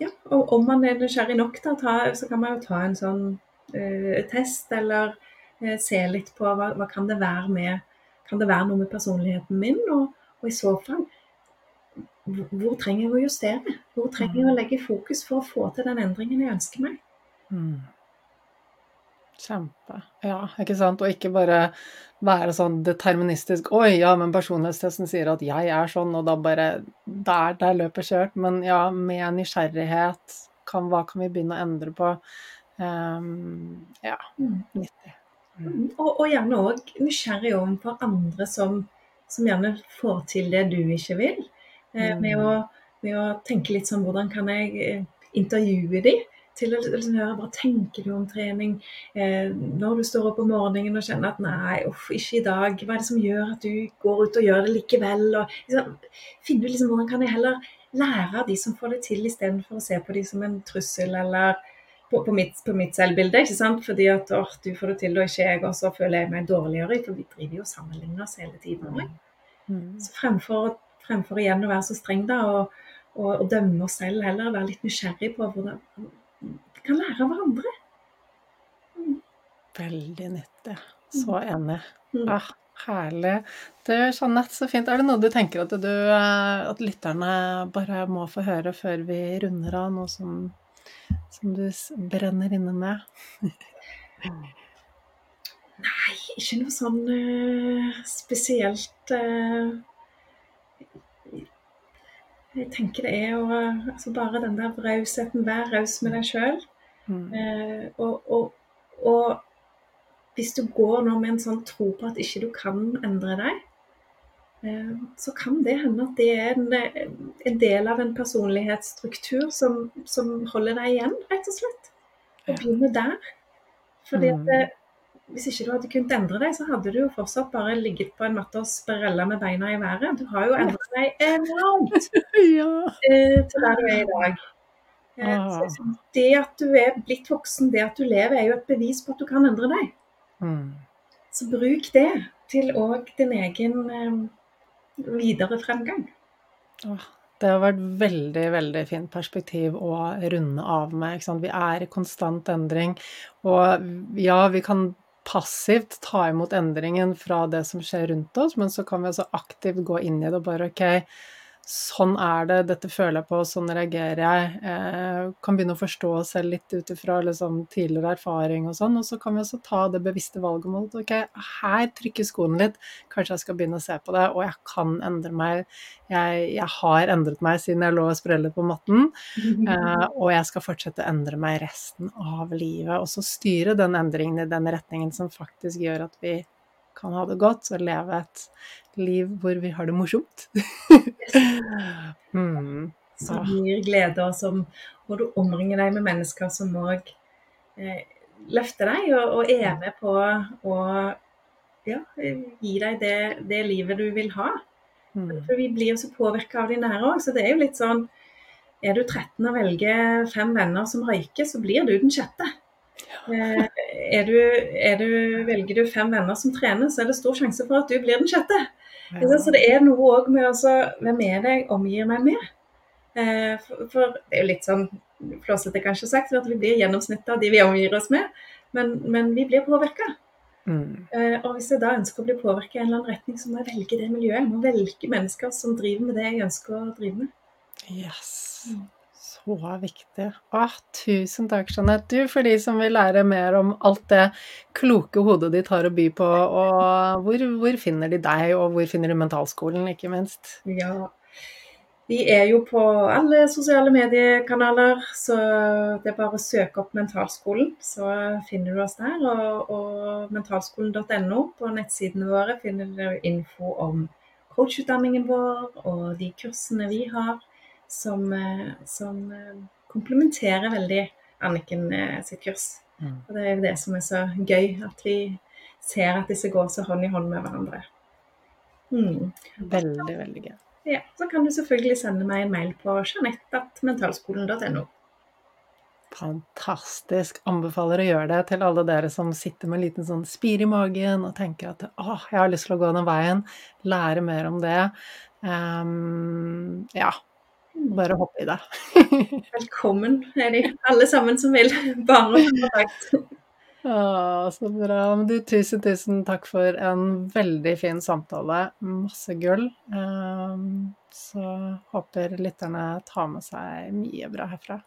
[SPEAKER 2] Ja, og om man er nysgjerrig nok, da, ta, så kan man jo ta en sånn uh, test, eller uh, se litt på hva, hva kan det være med Kan det være noe med personligheten min? Og, og i så fall hvor, hvor trenger jeg å justere? Hvor trenger jeg å legge fokus for å få til den endringen jeg ønsker meg?
[SPEAKER 1] Mm. Kjempe. Ja, ikke sant? Og ikke bare være sånn deterministisk Oi, ja, men personlighetstesten sier at jeg er sånn, og da bare Der, der løpet kjørt. Men ja, med nysgjerrighet, kan, hva kan vi begynne å endre på? Um, ja,
[SPEAKER 2] Mm.
[SPEAKER 1] nyttig.
[SPEAKER 2] Mm, Og, og gjerne òg nysgjerrig overfor andre som, som gjerne får til det du ikke vil. Eh, med,
[SPEAKER 1] Mm.
[SPEAKER 2] å, med å tenke litt sånn Hvordan kan jeg eh, intervjue de? Til å liksom høre hva tenker du om trening eh, når du står opp om morgenen og kjenner at nei, uff, ikke i dag. Hva er det som gjør at du går ut og gjør det likevel? Og, liksom, finne ut liksom, hvordan kan jeg heller lære av de som får det til, istedenfor å se på de som en trussel eller på, på, mitt, på mitt selvbilde. ikke sant? Fordi at or, du får det til, og ikke jeg, og så føler jeg meg dårligere. For vi driver jo og sammenligner oss hele tiden.
[SPEAKER 1] Mm.
[SPEAKER 2] Så fremfor fremfor igjen å være så streng da, og, og, og dømme oss selv heller. Være litt nysgjerrig på hvordan kan lære av hverandre.
[SPEAKER 1] Mm. Veldig nyttig. Så enig.
[SPEAKER 2] Mm.
[SPEAKER 1] Ah, herlig. Du, Jeanette, så fint. Er det noe du tenker at, du, eh, at lytterne bare må få høre før vi runder av? Noe som, som du brenner inne med?
[SPEAKER 2] Nei, ikke noe sånn uh, spesielt uh, Jeg tenker det er å altså Bare den der rausheten. Vær raus med deg sjøl. Mm. Eh, og, og, og, hvis du går nå med en sånn tro på at ikke du kan endre deg, så kan det hende at det er en, en del av en personlighetsstruktur som, som, holder deg igjen, rett og slett. Og begynne der. Fordi at mm hvis ikke du hadde kunnet endre deg, så hadde du jo fortsatt bare ligget på en matte og sprella med beina i været. Du har jo endret deg enormt
[SPEAKER 1] ja.
[SPEAKER 2] eh, til der du er i dag. Eh,
[SPEAKER 1] ah.
[SPEAKER 2] det at du er blitt voksen, det at du lever, er jo et bevis på at du kan endre deg.
[SPEAKER 1] Mm.
[SPEAKER 2] Så bruk det til òg din egen eh, videre fremgang.
[SPEAKER 1] Ah. Det har vært veldig, veldig fint perspektiv å runde av med. Vi er i konstant endring. Og ja, vi kan passivt ta imot endringen fra det som skjer rundt oss, men så kan vi altså aktivt gå inn i det og bare OK, sånn er det, dette føler jeg på, sånn reagerer jeg. Eh, kan begynne å forstå oss selv litt ut ifra liksom, tidligere erfaring og sånn. Og så kan vi også ta det bevisste valget mot ok, her trykker skoen litt, kanskje jeg skal begynne å se på det, og jeg kan endre meg. Jeg, jeg har endret meg siden jeg lå og sprellet på matten, eh, og jeg skal fortsette å endre meg resten av livet. Og så styre den endringen i den retningen som faktisk gjør at vi kan ha det godt og leve et liv hvor vi har det morsomt.
[SPEAKER 2] mm. Som gir glede, og som hvor du omringer deg med mennesker som òg eh, løfter deg og, og, er med på å ja, gi deg det, det, livet du vil ha. Mm. For vi blir jo så påvirka av de nære òg, så det er jo litt sånn Er du 13 og velger fem venner som røyker, så blir du den sjette. Eh, er du, er du, velger du fem venner som trener, så er det stor sjanse for at du blir den sjette. Ja. Så det er noe òg med å hvem er det jeg omgir meg med? Eh, for, for, det er jo litt sånn flåsete kanskje sagt, at vi blir gjennomsnittet av de vi omgir oss med, men, men vi blir påvirka. Mm. Eh, og hvis jeg da ønsker å bli påvirka i en eller annen retning, så må jeg velge det miljøet. Jeg må velge mennesker som driver med det jeg ønsker å drive med.
[SPEAKER 1] Yes. Mm. Så viktig. Åh, tusen takk, Jeanette. Du, for de som vil lære mer om alt det kloke hodet ditt har å by på, og hvor, hvor finner de deg, og hvor finner de Mentalskolen, ikke minst?
[SPEAKER 2] Ja, vi er jo på alle sosiale mediekanaler, så det er bare å søke opp Mentalskolen, så finner du oss der. Og, og mentalskolen.no på nettsidene våre finner du info om coachutdanningen vår og de kursene vi har som, eh, som eh, komplementerer veldig Anniken eh, sitt kurs. Mm. Og Det er jo det som er så gøy, at vi ser at disse går så hånd i hånd med hverandre.
[SPEAKER 1] Mm. Veldig, veldig gøy.
[SPEAKER 2] Ja, Så kan du selvfølgelig sende meg en mail på jeanette.mentalskolen.no.
[SPEAKER 1] Fantastisk. Anbefaler å gjøre det til alle dere som sitter med en liten sånn spir i magen og tenker at å, jeg har lyst til å gå den veien. Lære mer om det. Um, ja, bare hoppe i det.
[SPEAKER 2] Velkommen er de alle sammen som vil. Bare kontakt.
[SPEAKER 1] Ah, så bra. Du, tusen, tusen takk for en veldig fin samtale. Masse gull. Um, så håper lytterne tar med seg mye bra herfra.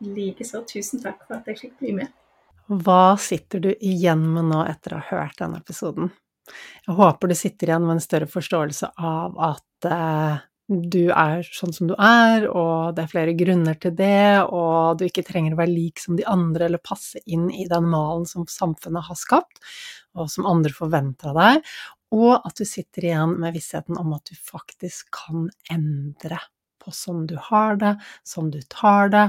[SPEAKER 2] Likeså. Tusen takk for at jeg fikk bli med.
[SPEAKER 1] Hva sitter du igjen med nå etter å ha hørt denne episoden? Jeg håper du sitter igjen med en større forståelse av at uh, du er sånn som du er, og det er flere grunner til det, og du ikke trenger å være lik som de andre eller passe inn i den malen som samfunnet har skapt, og som andre forventer av deg, og at du sitter igjen med vissheten om at du faktisk kan endre på sånn du har det, sånn du tar det,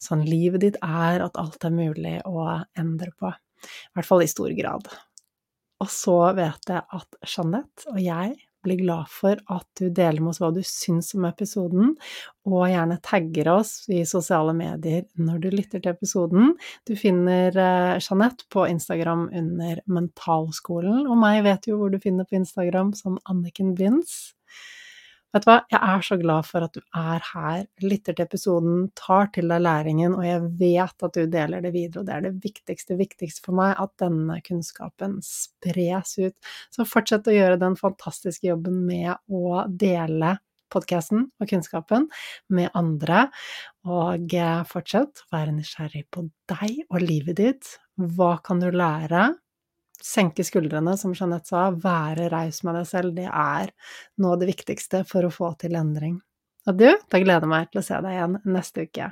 [SPEAKER 1] sånn livet ditt er, at alt er mulig å endre på. I hvert fall i stor grad. Og så vet jeg at Jeanette og jeg blir glad for at du deler med oss hva du syns om episoden, og gjerne tagger oss i sosiale medier når du lytter til episoden. Du finner eh, Jeanette på Instagram under Mentalskolen, og meg vet jo hvor du finner på Instagram som Anniken Binds. Vet du hva, jeg er så glad for at du er her, lytter til episoden, tar til deg læringen, og jeg vet at du deler det videre, og det er det viktigste, viktigste for meg, at denne kunnskapen spres ut. Så fortsett å gjøre den fantastiske jobben med å dele podkasten og kunnskapen med andre, og eh, fortsett å være nysgjerrig på deg og livet ditt. Hva kan du lære? Senke skuldrene, som Jeanette sa, være raus med deg selv, det er noe av det viktigste for å få til endring. Og du, da gleder jeg meg til å se deg igjen neste uke.